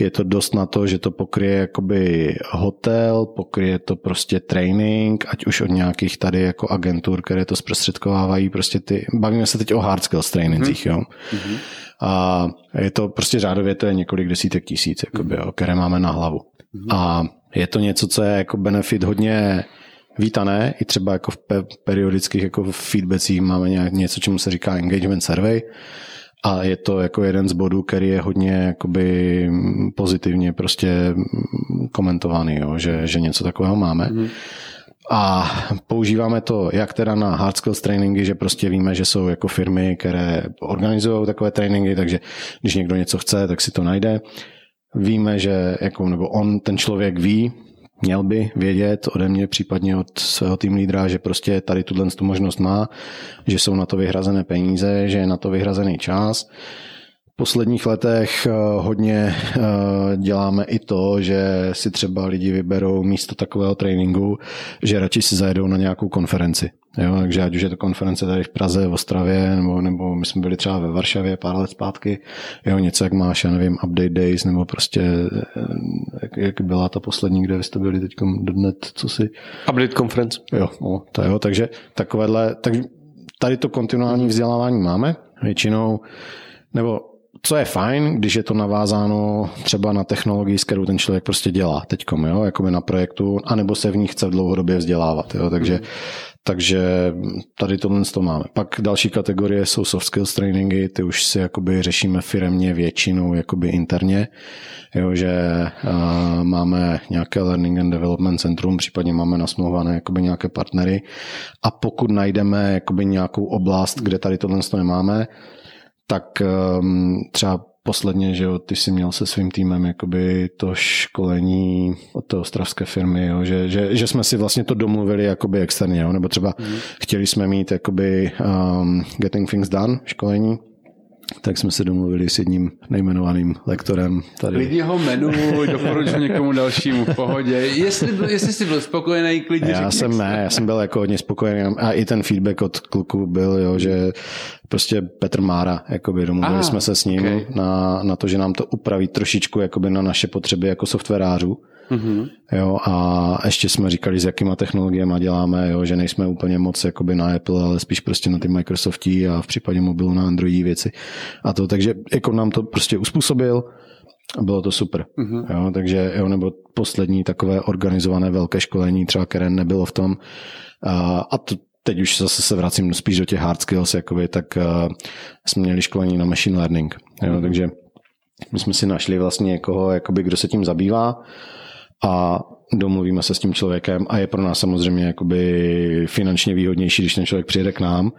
je to dost na to, že to pokryje jakoby hotel, pokryje to prostě training, ať už od nějakých tady jako agentur, které to zprostředkovávají, prostě ty, bavíme se teď o hard skills trainingcích, mm-hmm. jo. Mm-hmm. A je to prostě řádově to je několik desítek tisíc, jakoby, jo, které máme na hlavu. A je to něco, co je jako benefit hodně vítané, i třeba jako v periodických jako feedbackích máme nějak něco, čemu se říká engagement survey, a je to jako jeden z bodů, který je hodně jakoby pozitivně prostě komentovaný, jo, že, že něco takového máme. Mm. A používáme to jak teda na hard skills tréninky, že prostě víme, že jsou jako firmy, které organizují takové tréninky, takže když někdo něco chce, tak si to najde víme, že jako, nebo on, ten člověk ví, měl by vědět ode mě, případně od svého tým lídra, že prostě tady tuhle tu možnost má, že jsou na to vyhrazené peníze, že je na to vyhrazený čas posledních letech eh, hodně eh, děláme i to, že si třeba lidi vyberou místo takového tréninku, že radši si zajedou na nějakou konferenci. Jo, takže ať už je to konference tady v Praze, v Ostravě, nebo, nebo my jsme byli třeba ve Varšavě pár let zpátky, jo, něco jak máš, já nevím, Update Days, nebo prostě eh, jak, jak byla ta poslední, kde vy jste byli teď dnet, co si... Update Conference. Jo, no, to jo, takže takovéhle, tak tady to kontinuální vzdělávání máme, většinou, nebo co je fajn, když je to navázáno třeba na technologii, s kterou ten člověk prostě dělá teďkom, jo, jakoby na projektu, anebo se v ní chce dlouhodobě vzdělávat, jo, takže, takže tady tohle to máme. Pak další kategorie jsou soft skills trainingy, ty už si jakoby řešíme firemně většinou jakoby interně, jo, že uh, máme nějaké learning and development centrum, případně máme nasmluvané jakoby nějaké partnery. A pokud najdeme jakoby nějakou oblast, kde tady tohle to nemáme, tak um, třeba posledně, že jo, ty jsi měl se svým týmem jakoby to školení od té ostravské firmy, jo, že, že, že, jsme si vlastně to domluvili jakoby externě, jo, nebo třeba mm. chtěli jsme mít jakoby um, Getting Things Done školení, tak jsme se domluvili s jedním nejmenovaným lektorem tady. Klidně ho jmenuj, doporučuji někomu dalšímu v pohodě. Jestli, jestli jsi byl spokojený, klidně Já jsem ne, já jsem byl jako hodně spokojený a i ten feedback od kluku byl, jo, že prostě Petr Mára, jakoby domluvili Ah, jsme se s ním okay. na, na to, že nám to upraví trošičku jakoby na naše potřeby jako softwarářů. Mhm. Jo, a ještě jsme říkali, s jakýma technologiemi děláme, jo, že nejsme úplně moc jakoby na Apple, ale spíš prostě na ty Microsoftí a v případě mobilu na Androidí věci. A to, takže jako nám to prostě uspůsobil a bylo to super. Mhm. Jo, takže jo, nebo poslední takové organizované velké školení, třeba Karen nebylo v tom. A, a to, teď už zase se vracím spíš do těch hard skills, jakoby, tak uh, jsme měli školení na machine learning. Jo, takže my jsme si našli vlastně někoho, jakoby, kdo se tím zabývá a domluvíme se s tím člověkem a je pro nás samozřejmě jakoby finančně výhodnější, když ten člověk přijede k nám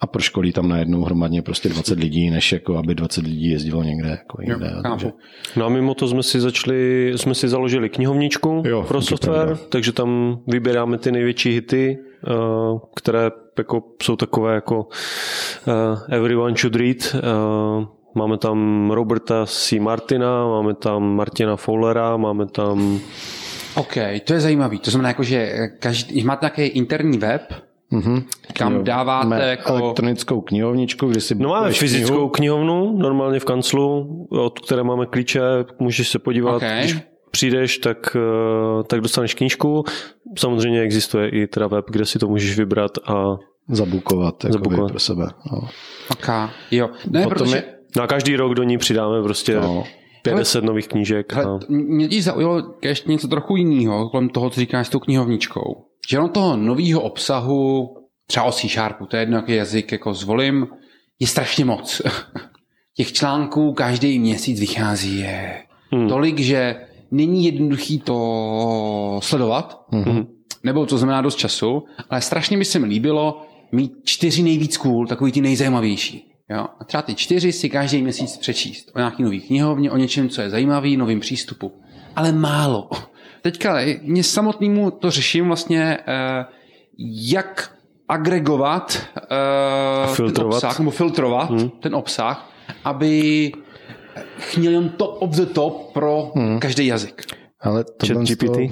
a proškolí tam najednou hromadně prostě 20 lidí, než jako aby 20 lidí jezdilo někde. Jako jinde, Jo, takže. No a mimo to jsme si začali, jsme si založili knihovničku Jo, pro software, pravda. takže tam vybíráme ty největší hity, eh, které jako jsou takové jako eh, Everyone Should Read. eh, Máme tam Roberta C. Martina, máme tam Martina Fowlera, máme tam OK, to je zajímavý. To znamená, jako, že každý, máte nějaký interní web, Mhm. kam Jo, dáváte máme jako... elektronickou knihovničku, kde si No máme fyzickou knihu. knihovnu, normálně v kanclu, od které máme klíče, můžeš se podívat, Ok. když přijdeš, tak, eh, tak dostaneš knížku. Samozřejmě existuje i teda web, kde si to můžeš vybrat a zabukovat, Zabukovat. pro sebe. No. OK, jo. Ne, Potom protože... je- no a každý rok do ní přidáme prostě No. 50 nových knížek. Hele, A... mě teď zaujalo ještě něco trochu jiného, kolem toho, co říkáš s tou knihovničkou. Že ono toho nového obsahu, třeba o C-Sharpu, to je jedno, jaký jazyk jako zvolím, je strašně moc. Těch článků každý měsíc vychází je Hmm. tolik, že není jednoduchý to sledovat, Mhm. nebo to znamená dost času, ale strašně by se mi líbilo mít čtyři nejvíc cool, takový ty nejzajímavější. Jo? A třeba ty čtyři si každý měsíc přečíst o nějaký nový knihovně, o něčem, co je zajímavý, novým přístupu. Ale málo. Teďka mě samotnému to řeším vlastně, eh, jak agregovat eh, ten filtrovat. obsah, nebo filtrovat hmm. ten obsah, aby měl jen top of the top pro hmm. každý jazyk. Ale to Chat GPT.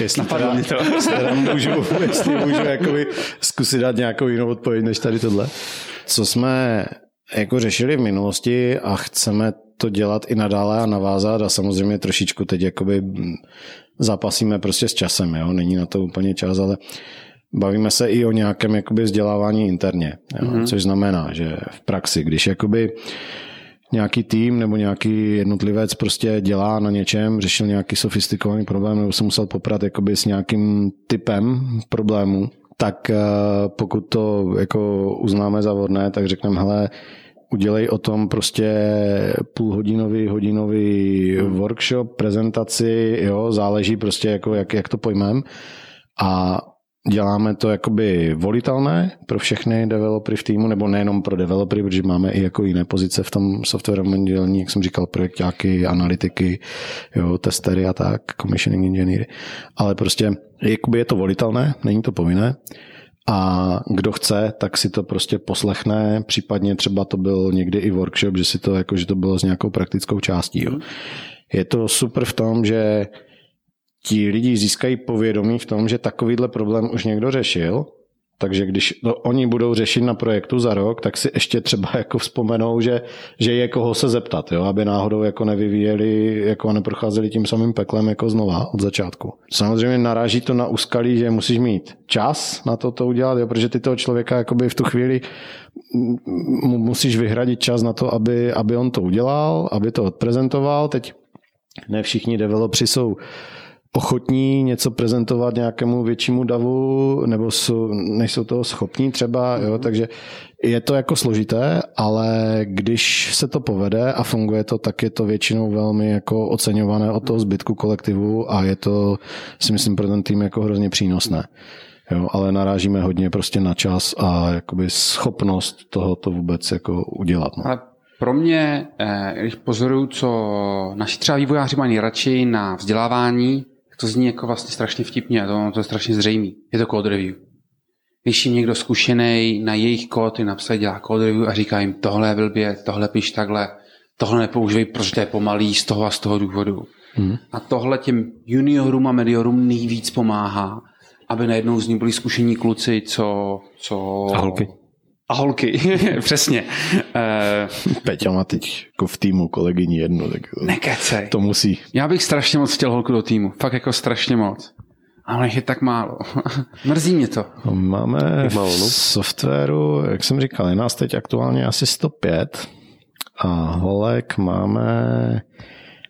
jestli teda, jestli teda můžu, jestli můžu jakoby zkusit dát nějakou jinou odpověď než tady tohle. Co jsme jako řešili v minulosti a chceme to dělat i nadále a navázat a samozřejmě trošičku teď jakoby zápasíme prostě s časem, jo? není na to úplně čas, ale bavíme se i o nějakém jakoby vzdělávání interně, jo? Mm-hmm. což znamená, že v praxi, když jakoby nějaký tým nebo nějaký jednotlivec prostě dělá na něčem, řešil nějaký sofistikovaný problém nebo se musel poprat jakoby s nějakým typem problému, tak eh, pokud to jako uznáme za vhodné, tak řekneme, hele, udělej o tom prostě půlhodinový, hodinový workshop, prezentaci, jo, záleží prostě jako jak, jak to pojmem. A děláme to jakoby volitelné pro všechny developery v týmu, nebo nejenom pro developery, protože máme i jako jiné pozice v tom softwarovém dělení, jak jsem říkal, projektáky, analytiky, jo, testery a tak, commissioning engineery. Ale prostě jakoby je to volitelné, není to povinné. A kdo chce, tak si to prostě poslechne, případně třeba to byl někdy i workshop, že si to jako, že to bylo s nějakou praktickou částí. Jo. Je to super v tom, že ti lidi získají povědomí v tom, že takovýhle problém už někdo řešil, takže když to oni budou řešit na projektu za rok, tak si ještě třeba jako vzpomenou, že, že je koho se zeptat, jo? aby náhodou jako nevyvíjeli, jako neprocházeli tím samým peklem jako znova od začátku. Samozřejmě naráží to na úskalí, že musíš mít čas na to to udělat, jo? protože ty toho člověka jakoby v tu chvíli mu musíš vyhradit čas na to, aby, aby on to udělal, aby to odprezentoval. Teď ne všichni developři jsou ochotní něco prezentovat nějakému většímu davu, nebo jsou, nejsou toho schopní třeba, jo, takže je to jako složité, ale když se to povede a funguje to, tak je to většinou velmi jako oceňované od toho zbytku kolektivu a je to, si myslím, pro ten tým jako hrozně přínosné. Jo, ale narážíme hodně prostě na čas a jakoby schopnost toho to vůbec jako udělat. No. Ale pro mě, eh, když pozoruju, co naši třeba vývojáři mají nejradši na vzdělávání, to zní jako vlastně strašně vtipně, to, to je strašně zřejmý. Je to code review. Když jim někdo zkušený na jejich kód je napsat, dělá code review a říká jim, tohle je blbě, tohle piš takhle, tohle nepoužívej, protože to je pomalý z toho a z toho důvodu. Hmm. A tohle těm juniorům a mediorům nejvíc pomáhá, aby najednou z ní byli zkušení kluci, co... co... A holky. A holky, přesně. Uh, Peťa má teď jako v týmu kolegyni jednu, tak Nekecej. to musí. Já bych strašně moc chtěl holku do týmu, fakt jako strašně moc. Ale je tak málo. Mrzí mě to. Máme málo, no? v softwaru, jak jsem říkal, je nás teď aktuálně asi 105 a holek máme,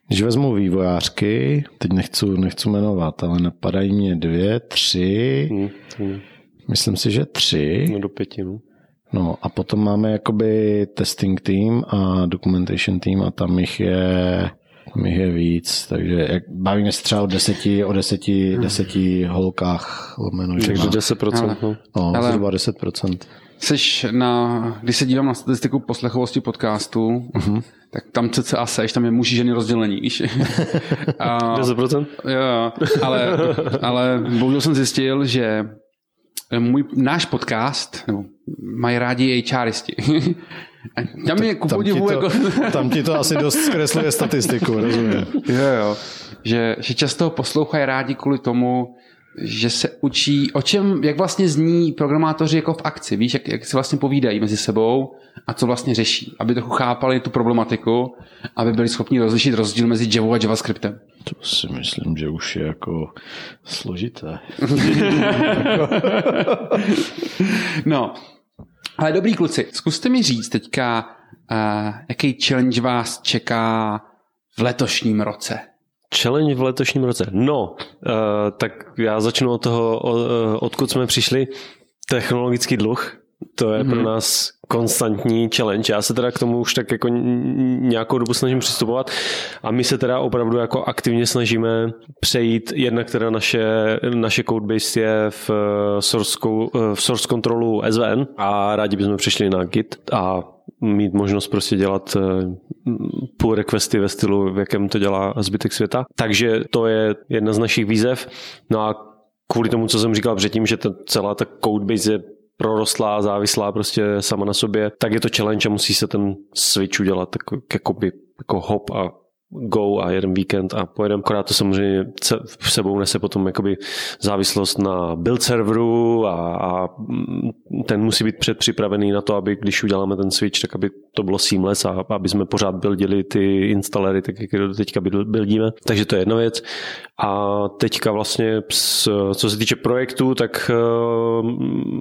když vezmu vývojářky, teď nechci, nechci jmenovat, ale napadají mě dvě, tři, Hmm, hmm. myslím si, že tři. No do pěti, no. No a potom máme jakoby testing team a documentation team a tam jich je, tam jich je víc, takže jak bavíme se třeba o deseti, o deseti, deseti holkách lomeno Takže žena. 10%, Ale- no. No, Ale- zhruba 10%. Seš na, když se dívám na statistiku poslechovosti podcastu, mm-hmm. tak tam cca seš, tam je muži ženy rozdělení, víš. A, 10%? jo, jo, ale, ale bohužel jsem zjistil, že můj, náš podcast, nebo mají rádi HRisti. A tam je ku podivu jako... tam ti to asi dost zkresluje statistiku, rozumím. Jo, jo. Že, že často poslouchají rádi kvůli tomu, že se učí, o čem, jak vlastně zní programátoři jako v akci, víš, jak, jak si vlastně povídají mezi sebou a co vlastně řeší, aby trochu chápali tu problematiku, aby byli schopni rozlišit rozdíl mezi Java a JavaScriptem. To si myslím, že už je jako složité. No, ale dobrý kluci, zkuste mi říct teďka, uh, jaký challenge vás čeká v letošním roce. Challenge v letošním roce. No, uh, tak já začnu od toho, od, uh, odkud jsme přišli. Technologický dluh, to je mm-hmm. pro nás konstantní challenge. Já se teda k tomu už tak jako nějakou dobu snažím přistupovat a my se teda opravdu jako aktivně snažíme přejít, jednak teda naše, naše codebase je v eh, source, eh, v source controlu SVN a rádi bychom přešli na Git a mít možnost prostě dělat eh, pull requesty ve stylu, v jakém to dělá zbytek světa. Takže to je jedna z našich výzev. No a kvůli tomu, co jsem říkal předtím, že ta, celá ta codebase je prorostlá, závislá prostě sama na sobě, tak je to challenge a musí se ten switch udělat tak, jakoby, jako hop a go a jeden víkend a pojedeme. Akorát to samozřejmě v sebou nese potom jakoby závislost na build serveru a, a ten musí být předpřipravený na to, aby když uděláme ten switch, tak aby to bylo seamless a aby jsme pořád buildili ty instalery, tak jak to teďka build- buildíme. Takže to je jedna věc. A teďka vlastně, co se týče projektu, tak eh,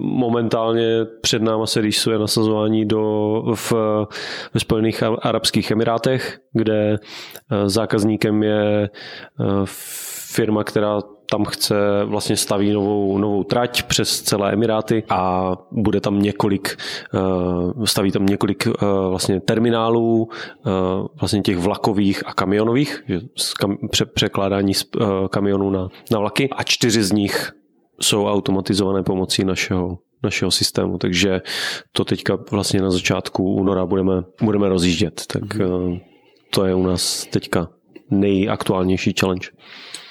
momentálně před náma se rýsuje nasazování do, v, ve Spojených Arabských Emirátech, kde zákazníkem je eh, firma, která tam chce, vlastně staví novou, novou trať přes celé Emiráty a bude tam několik, eh, staví tam několik eh, vlastně terminálů, eh, vlastně těch vlakových a kamionových, překládání z eh, kamionů na, na vlaky. A čtyři z nich jsou automatizované pomocí našeho našeho systému, takže to teďka vlastně na začátku února budeme, budeme rozjíždět, tak mm-hmm. To je u nás teďka nejaktuálnější challenge.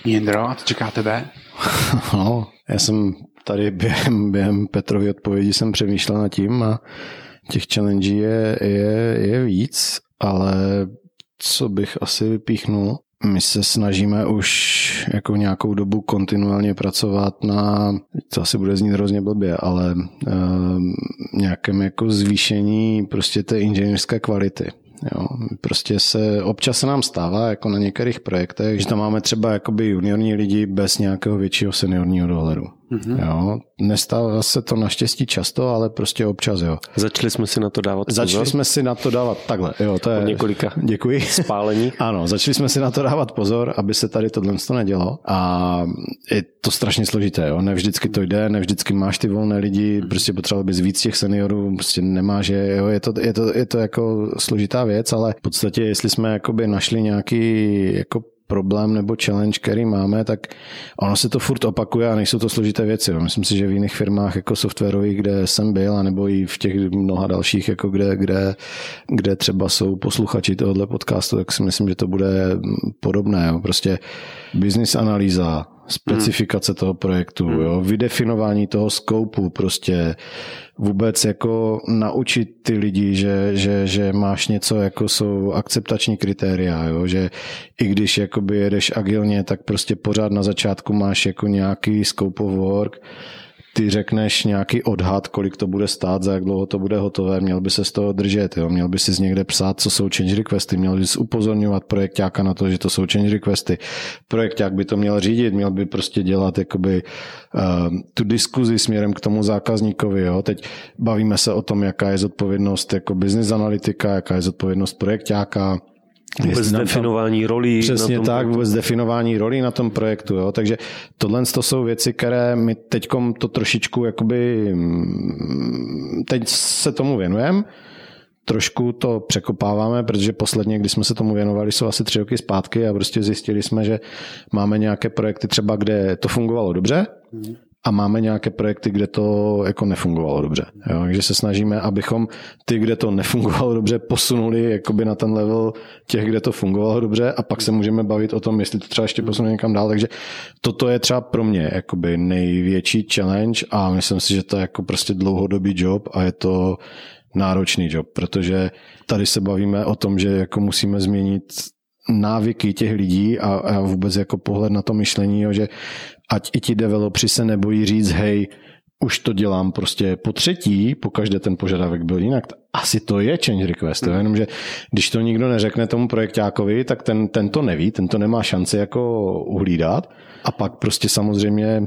Jindro, a co čeká tebe? No, já jsem tady během, během Petrovy odpovědi jsem přemýšlel nad tím a těch challenge je, je, je víc, ale co bych asi vypíchnul, my se snažíme už jako nějakou dobu kontinuálně pracovat na, to asi bude znít hrozně blbě, ale um, nějakém jako zvýšení prostě té inženýrské kvality. Jo, prostě se, občas se nám stává jako na některých projektech, že tam máme třeba jakoby juniorní lidi bez nějakého většího seniorního dohledu. Mm-hmm. Jo, nestává se to naštěstí často, ale prostě občas, jo. Začali jsme si na to dávat Začali pozor. jsme si na to dávat takhle, jo, to je... Po několika Děkuji. spálení. ano, začali jsme si na to dávat pozor, aby se tady tohle to nedělo a je to strašně složité, jo. Ne vždycky to jde, ne vždycky máš ty volné lidi, prostě potřeboval bys víc těch seniorů, prostě nemáš je, jo, je to, je to, je to jako složitá věc, ale v podstatě, jestli jsme jakoby našli nějaký jako problém nebo challenge, který máme, tak ono se to furt opakuje a nejsou to složité věci. Myslím si, že v jiných firmách jako softwarových, kde jsem byl, nebo i v těch mnoha dalších, jako kde, kde, kde třeba jsou posluchači tohohle podcastu, tak si myslím, že to bude podobné. Prostě business analýza, specifikace toho projektu, jo, vydefinování toho skoupu, prostě. Vůbec jako naučit ty lidi, že, že, že máš něco, jako jsou akceptační kritéria, jo, že i když jakoby jedeš agilně, tak prostě pořád na začátku máš jako nějaký scope of work, ty řekneš nějaký odhad, kolik to bude stát, za jak dlouho to bude hotové, měl by se z toho držet, jo? měl by si z někde psát, co jsou change requesty, měl by si upozorňovat projektáka na to, že to jsou change requesty. Projekták by to měl řídit, měl by prostě dělat jakoby uh, tu diskuzi směrem k tomu zákazníkovi. Jo? Teď bavíme se o tom, jaká je zodpovědnost jako business analytika, jaká je zodpovědnost projektáka, Vůbec definování rolí. Přesně tak, projektu. vůbec definování rolí na tom projektu. Jo? Takže tohle to jsou věci, které my teď to trošičku jakoby, teď se tomu věnujeme, trošku to překopáváme, protože posledně, když jsme se tomu věnovali, jsou asi tři roky zpátky a prostě zjistili jsme, že máme nějaké projekty třeba, kde to fungovalo dobře, a máme nějaké projekty, kde to jako nefungovalo dobře. Jo? Takže se snažíme, abychom ty, kde to nefungovalo dobře, posunuli jakoby na ten level těch, kde to fungovalo dobře a pak se můžeme bavit o tom, jestli to třeba ještě posuneme někam dál. Takže toto je třeba pro mě jakoby největší challenge a myslím si, že to je jako prostě dlouhodobý job a je to náročný job, protože tady se bavíme o tom, že jako musíme změnit návyky těch lidí a, a vůbec jako pohled na to myšlení, jo, že ať i ti developři se nebojí říct, hej, už to dělám prostě po třetí, po každé ten požadavek byl jinak. Asi to je change request, mm. jenomže když to nikdo neřekne tomu projektákovi, tak ten, ten to neví, ten to nemá šanci jako uhlídat a pak prostě samozřejmě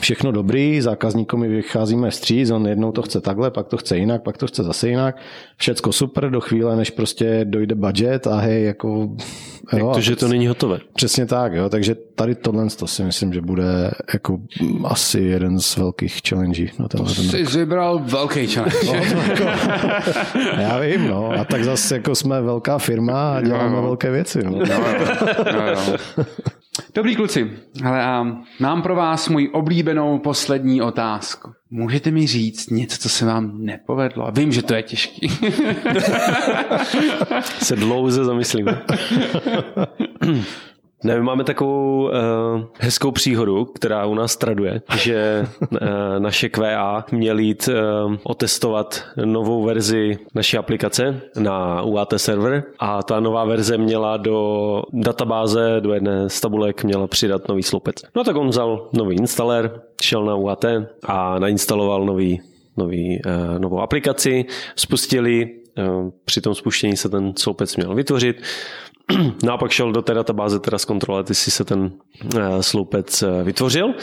všechno dobrý, zákazníkovi vycházíme vstříc, on jednou to chce takhle, pak to chce jinak, pak to chce zase jinak. Všecko super do chvíle, než prostě dojde budget a hej, jako... Jo, to, že to není hotové. Přesně tak, jo, takže tady tohle to si myslím, že bude jako asi jeden z velkých challenge na tenhle ten Jsi vybral velký challenge. No, jako, já vím, no, a tak zase jako jsme velká firma a děláme no, velké věci. No. No, no, no. Dobrý kluci, hele a mám pro vás můj oblíbenou poslední otázku. Můžete mi říct něco, co se vám nepovedlo? Vím, že to je těžký. se dlouze zamyslím. Ne, my máme takovou uh, hezkou příhodu, která u nás traduje, že uh, naše QA měl jít uh, otestovat novou verzi naší aplikace na UAT server a ta nová verze měla do databáze, do jedné z tabulek měla přidat nový sloupec. No tak on vzal nový installer, šel na UAT a nainstaloval nový, nový, uh, novou aplikaci, spustili, při tom spuštění se ten sloupec měl vytvořit, No a pak šel do té databáze teda zkontrolovat, jestli se ten eh, sloupec eh, vytvořil.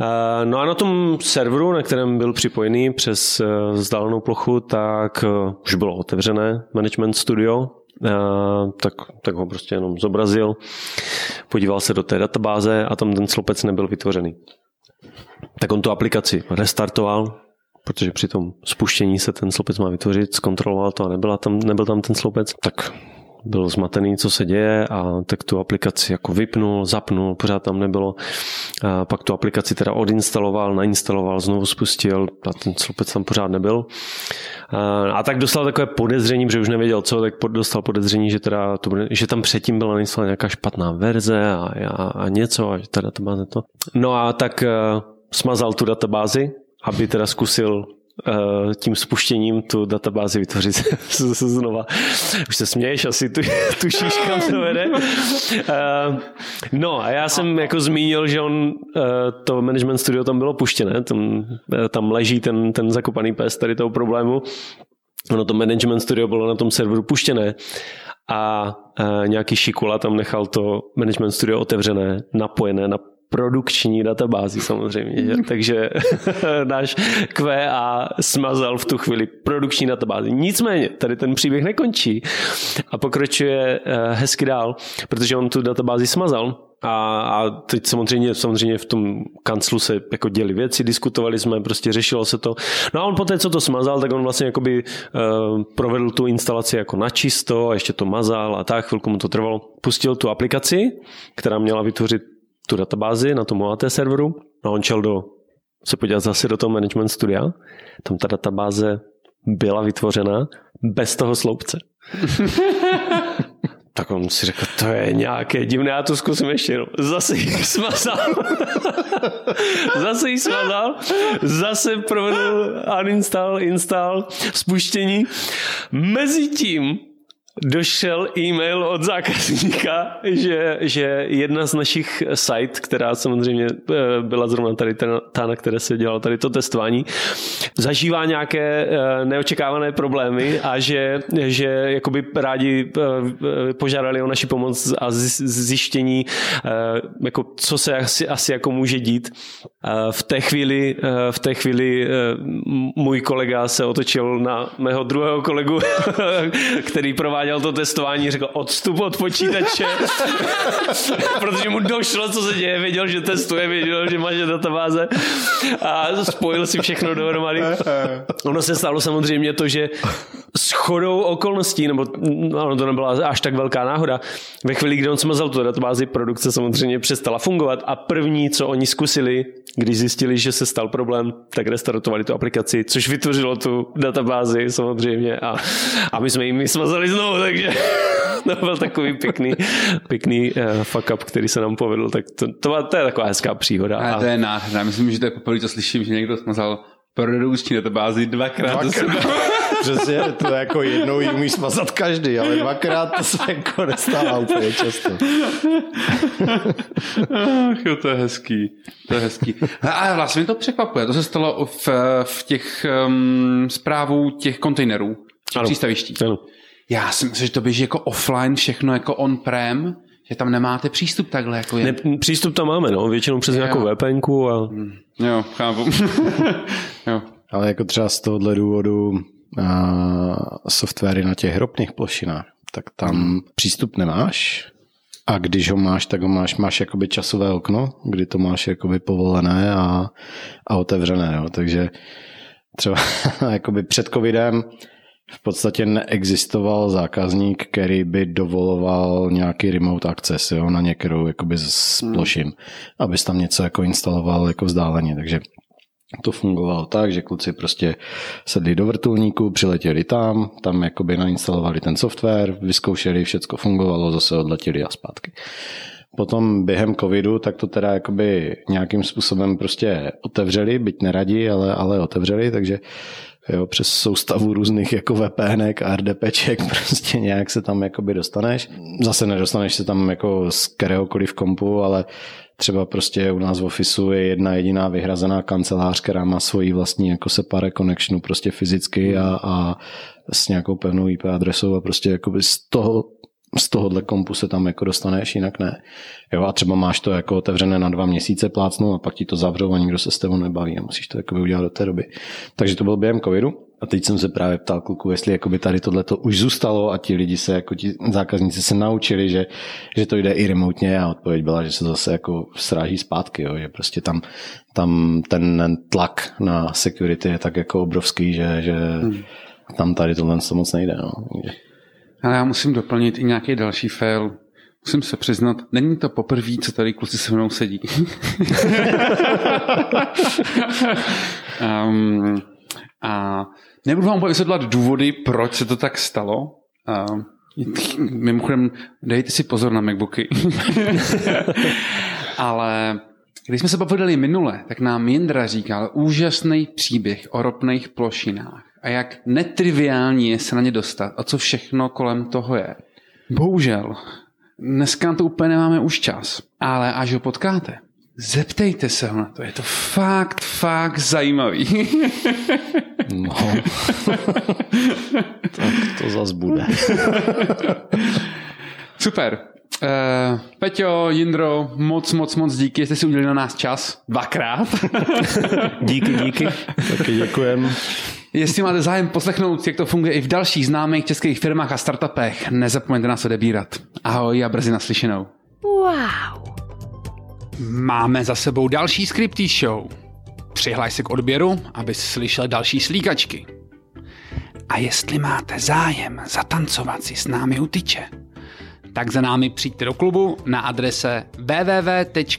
Eh, no a na tom serveru, na kterém byl připojený přes vzdálenou plochu, tak už bylo otevřené Management Studio, tak, tak ho prostě jenom zobrazil, podíval se do té databáze a tam ten sloupec nebyl vytvořený. Tak on tu aplikaci restartoval, protože při tom spuštění se ten sloupec má vytvořit, zkontroloval to a nebyla tam, nebyl tam ten sloupec, tak byl zmatený, co se děje a tak tu aplikaci jako vypnul, zapnul, pořád tam nebylo. A pak tu aplikaci teda odinstaloval, nainstaloval, znovu spustil a ten sloupec tam pořád nebyl. A, a tak dostal takové podezření, protože už nevěděl co, tak dostal podezření, že, teda to že tam předtím byla nainstalovaná nějaká špatná verze a, a, a něco a že ta databáze to. No a tak uh, smazal tu databázi, aby teda zkusil Eh, tím spuštěním tu databázi vytvořit znova. Už se směješ, asi tu, tušíš, kam to vede. Eh, no a já jsem jako zmínil, že on, eh, to management studio tam bylo puštěné, tam, tam leží ten, ten zakopaný pes tady toho problému. Ono to management studio bylo na tom serveru puštěné a nějaký šikula tam nechal to management studio otevřené, napojené na produkční databázi samozřejmě. Že? Takže náš QA smazal v tu chvíli produkční databázi. Nicméně, tady ten příběh nekončí a pokračuje eh, hezky dál, protože on tu databázi smazal a, a teď samozřejmě, samozřejmě v tom kanclu se jako děli věci, diskutovali jsme, prostě řešilo se to. No a on poté, co to smazal, tak on vlastně jakoby uh, provedl tu instalaci jako na čisto a ještě to mazal a tak, chvilku mu to trvalo. Pustil tu aplikaci, která měla vytvořit tu databázi na tom OAT serveru a on šel do, se podívat zase do toho management studia. Tam ta databáze byla vytvořena bez toho sloupce. Tak on si řekl, to je nějaké divné, já to zkusím ještě jenom. Zase jí smazal. zase jí smazal. Zase provedl uninstall, install, spuštění. Mezitím došel e-mail od zákazníka, že, že jedna z našich site, která samozřejmě eh, byla zrovna tady ta, na které se dělalo tady to testování, zažívá nějaké eh, neočekávané problémy a že, že jakoby rádi eh, požádali o naši pomoc a zjištění, jako co se asi, asi jako může dít. V té chvíli, v té chvíli můj kolega se otočil na mého druhého kolegu, který prováděl to testování, řekl odstup od počítače, protože mu došlo, co se děje, věděl, že testuje, věděl, že má databáze a spojil si všechno dohromady. Ono se stalo samozřejmě to, že s chodou okolností, nebo ono to nebyla až tak velká náhoda, ve chvíli, kdy on smazal tu databázi, produkce samozřejmě přestala fungovat a první, co oni zkusili, když zjistili, že se stal problém, tak restartovali tu aplikaci, což vytvořilo tu databázi samozřejmě a, a my jsme jim smazali znovu, takže to byl takový pěkný, pěkný uh, fuck up, který se nám povedl, tak to, to, to je taková hezká příhoda. A to je nádherné, myslím, že to je poprvé, co slyším, že někdo smazal produkční databázi dvakrát. dvakrát. Přesně, to jako jednou ji umí smazat každý, ale dvakrát to se jako nestává úplně často. Ach, jo, to je hezký. To je hezký. A vlastně mě to překvapuje. To se stalo v, v těch um, zprávů těch kontejnerů, těch přístaviští. Ano. Já si myslím, že to běží jako offline, všechno jako on-prem, že tam nemáte přístup takhle. Jako je. Ne, přístup tam máme, no, většinou přes jo. nějakou VPN a... Hmm. Jo, chápu. jo. Ale jako třeba z tohohle důvodu softwary na těch ropných plošinách, tak tam hmm. přístup nemáš, a když ho máš, tak ho máš, máš jakoby časové okno, kdy to máš jakoby povolené a, a otevřené. Jo. Takže třeba jakoby před covidem v podstatě neexistoval zákazník, který by dovoloval nějaký remote access jo, na některou jakoby z hmm. plošin, hmm. abys tam něco jako instaloval jako vzdáleně. Takže to fungovalo tak, že kluci prostě sedli do vrtulníku, přiletěli tam, tam jakoby nainstalovali ten software, vyzkoušeli, všecko fungovalo, zase odletěli a zpátky. Potom během covidu, tak to teda jakoby nějakým způsobem prostě otevřeli, byť neradí, ale, ale otevřeli, takže jo, přes soustavu různých jako VPNek a RDPček prostě nějak se tam jakoby dostaneš. Zase nedostaneš se tam jako z kteréhokoliv kompu, ale třeba prostě u nás v Officeu je jedna jediná vyhrazená kancelář, která má svoji vlastní jako separe connectionu prostě fyzicky a, a s nějakou pevnou IP adresou a prostě jakoby z toho z tohohle kompu se tam jako dostaneš, jinak ne. Jo, a třeba máš to jako otevřené na dva měsíce plácnu a pak ti to zavřou a nikdo se s tebou nebaví a musíš to jako udělat do té doby. Takže to byl během covidu. A teď jsem se právě ptal kluku, jestli jakoby tady tohle to už zůstalo a ti lidi se, jako ti zákazníci se naučili, že, že to jde i remotně a odpověď byla, že se zase jako sráží zpátky, jo, že prostě tam, tam ten tlak na security je tak jako obrovský, že, že hmm. tam tady tohle moc nejde. No. Ale já musím doplnit i nějaký další fail. Musím se přiznat, není to poprvé, co tady kluci se mnou sedí. um, a nebudu vám vysvětlovat důvody, proč se to tak stalo. Um, mimochodem, dejte si pozor na MacBooky. Ale když jsme se povídali minule, tak nám Jindra říkal úžasný příběh o ropných plošinách a jak netriviální je se na ně dostat a co všechno kolem toho je. Bohužel, dneska na to úplně nemáme už čas, ale až ho potkáte, zeptejte se ho na to, je to fakt, fakt zajímavý. no, tak to zas bude. Super. Uh, Peťo, Jindro, moc, moc, moc díky, že jste si udělali na nás čas. Dvakrát. díky, díky. Taky děkujem. Jestli máte zájem poslechnout, jak to funguje i v dalších známých českých firmách a startupech, nezapomeňte nás odebírat. Ahoj a brzy naslyšenou. Wow. Máme za sebou další Scripty Show. Přihlaj se k odběru, abys slyšel další slíkačky. A jestli máte zájem zatancovat si s námi u tyče, tak za námi přijďte do klubu na adrese www.lolo.team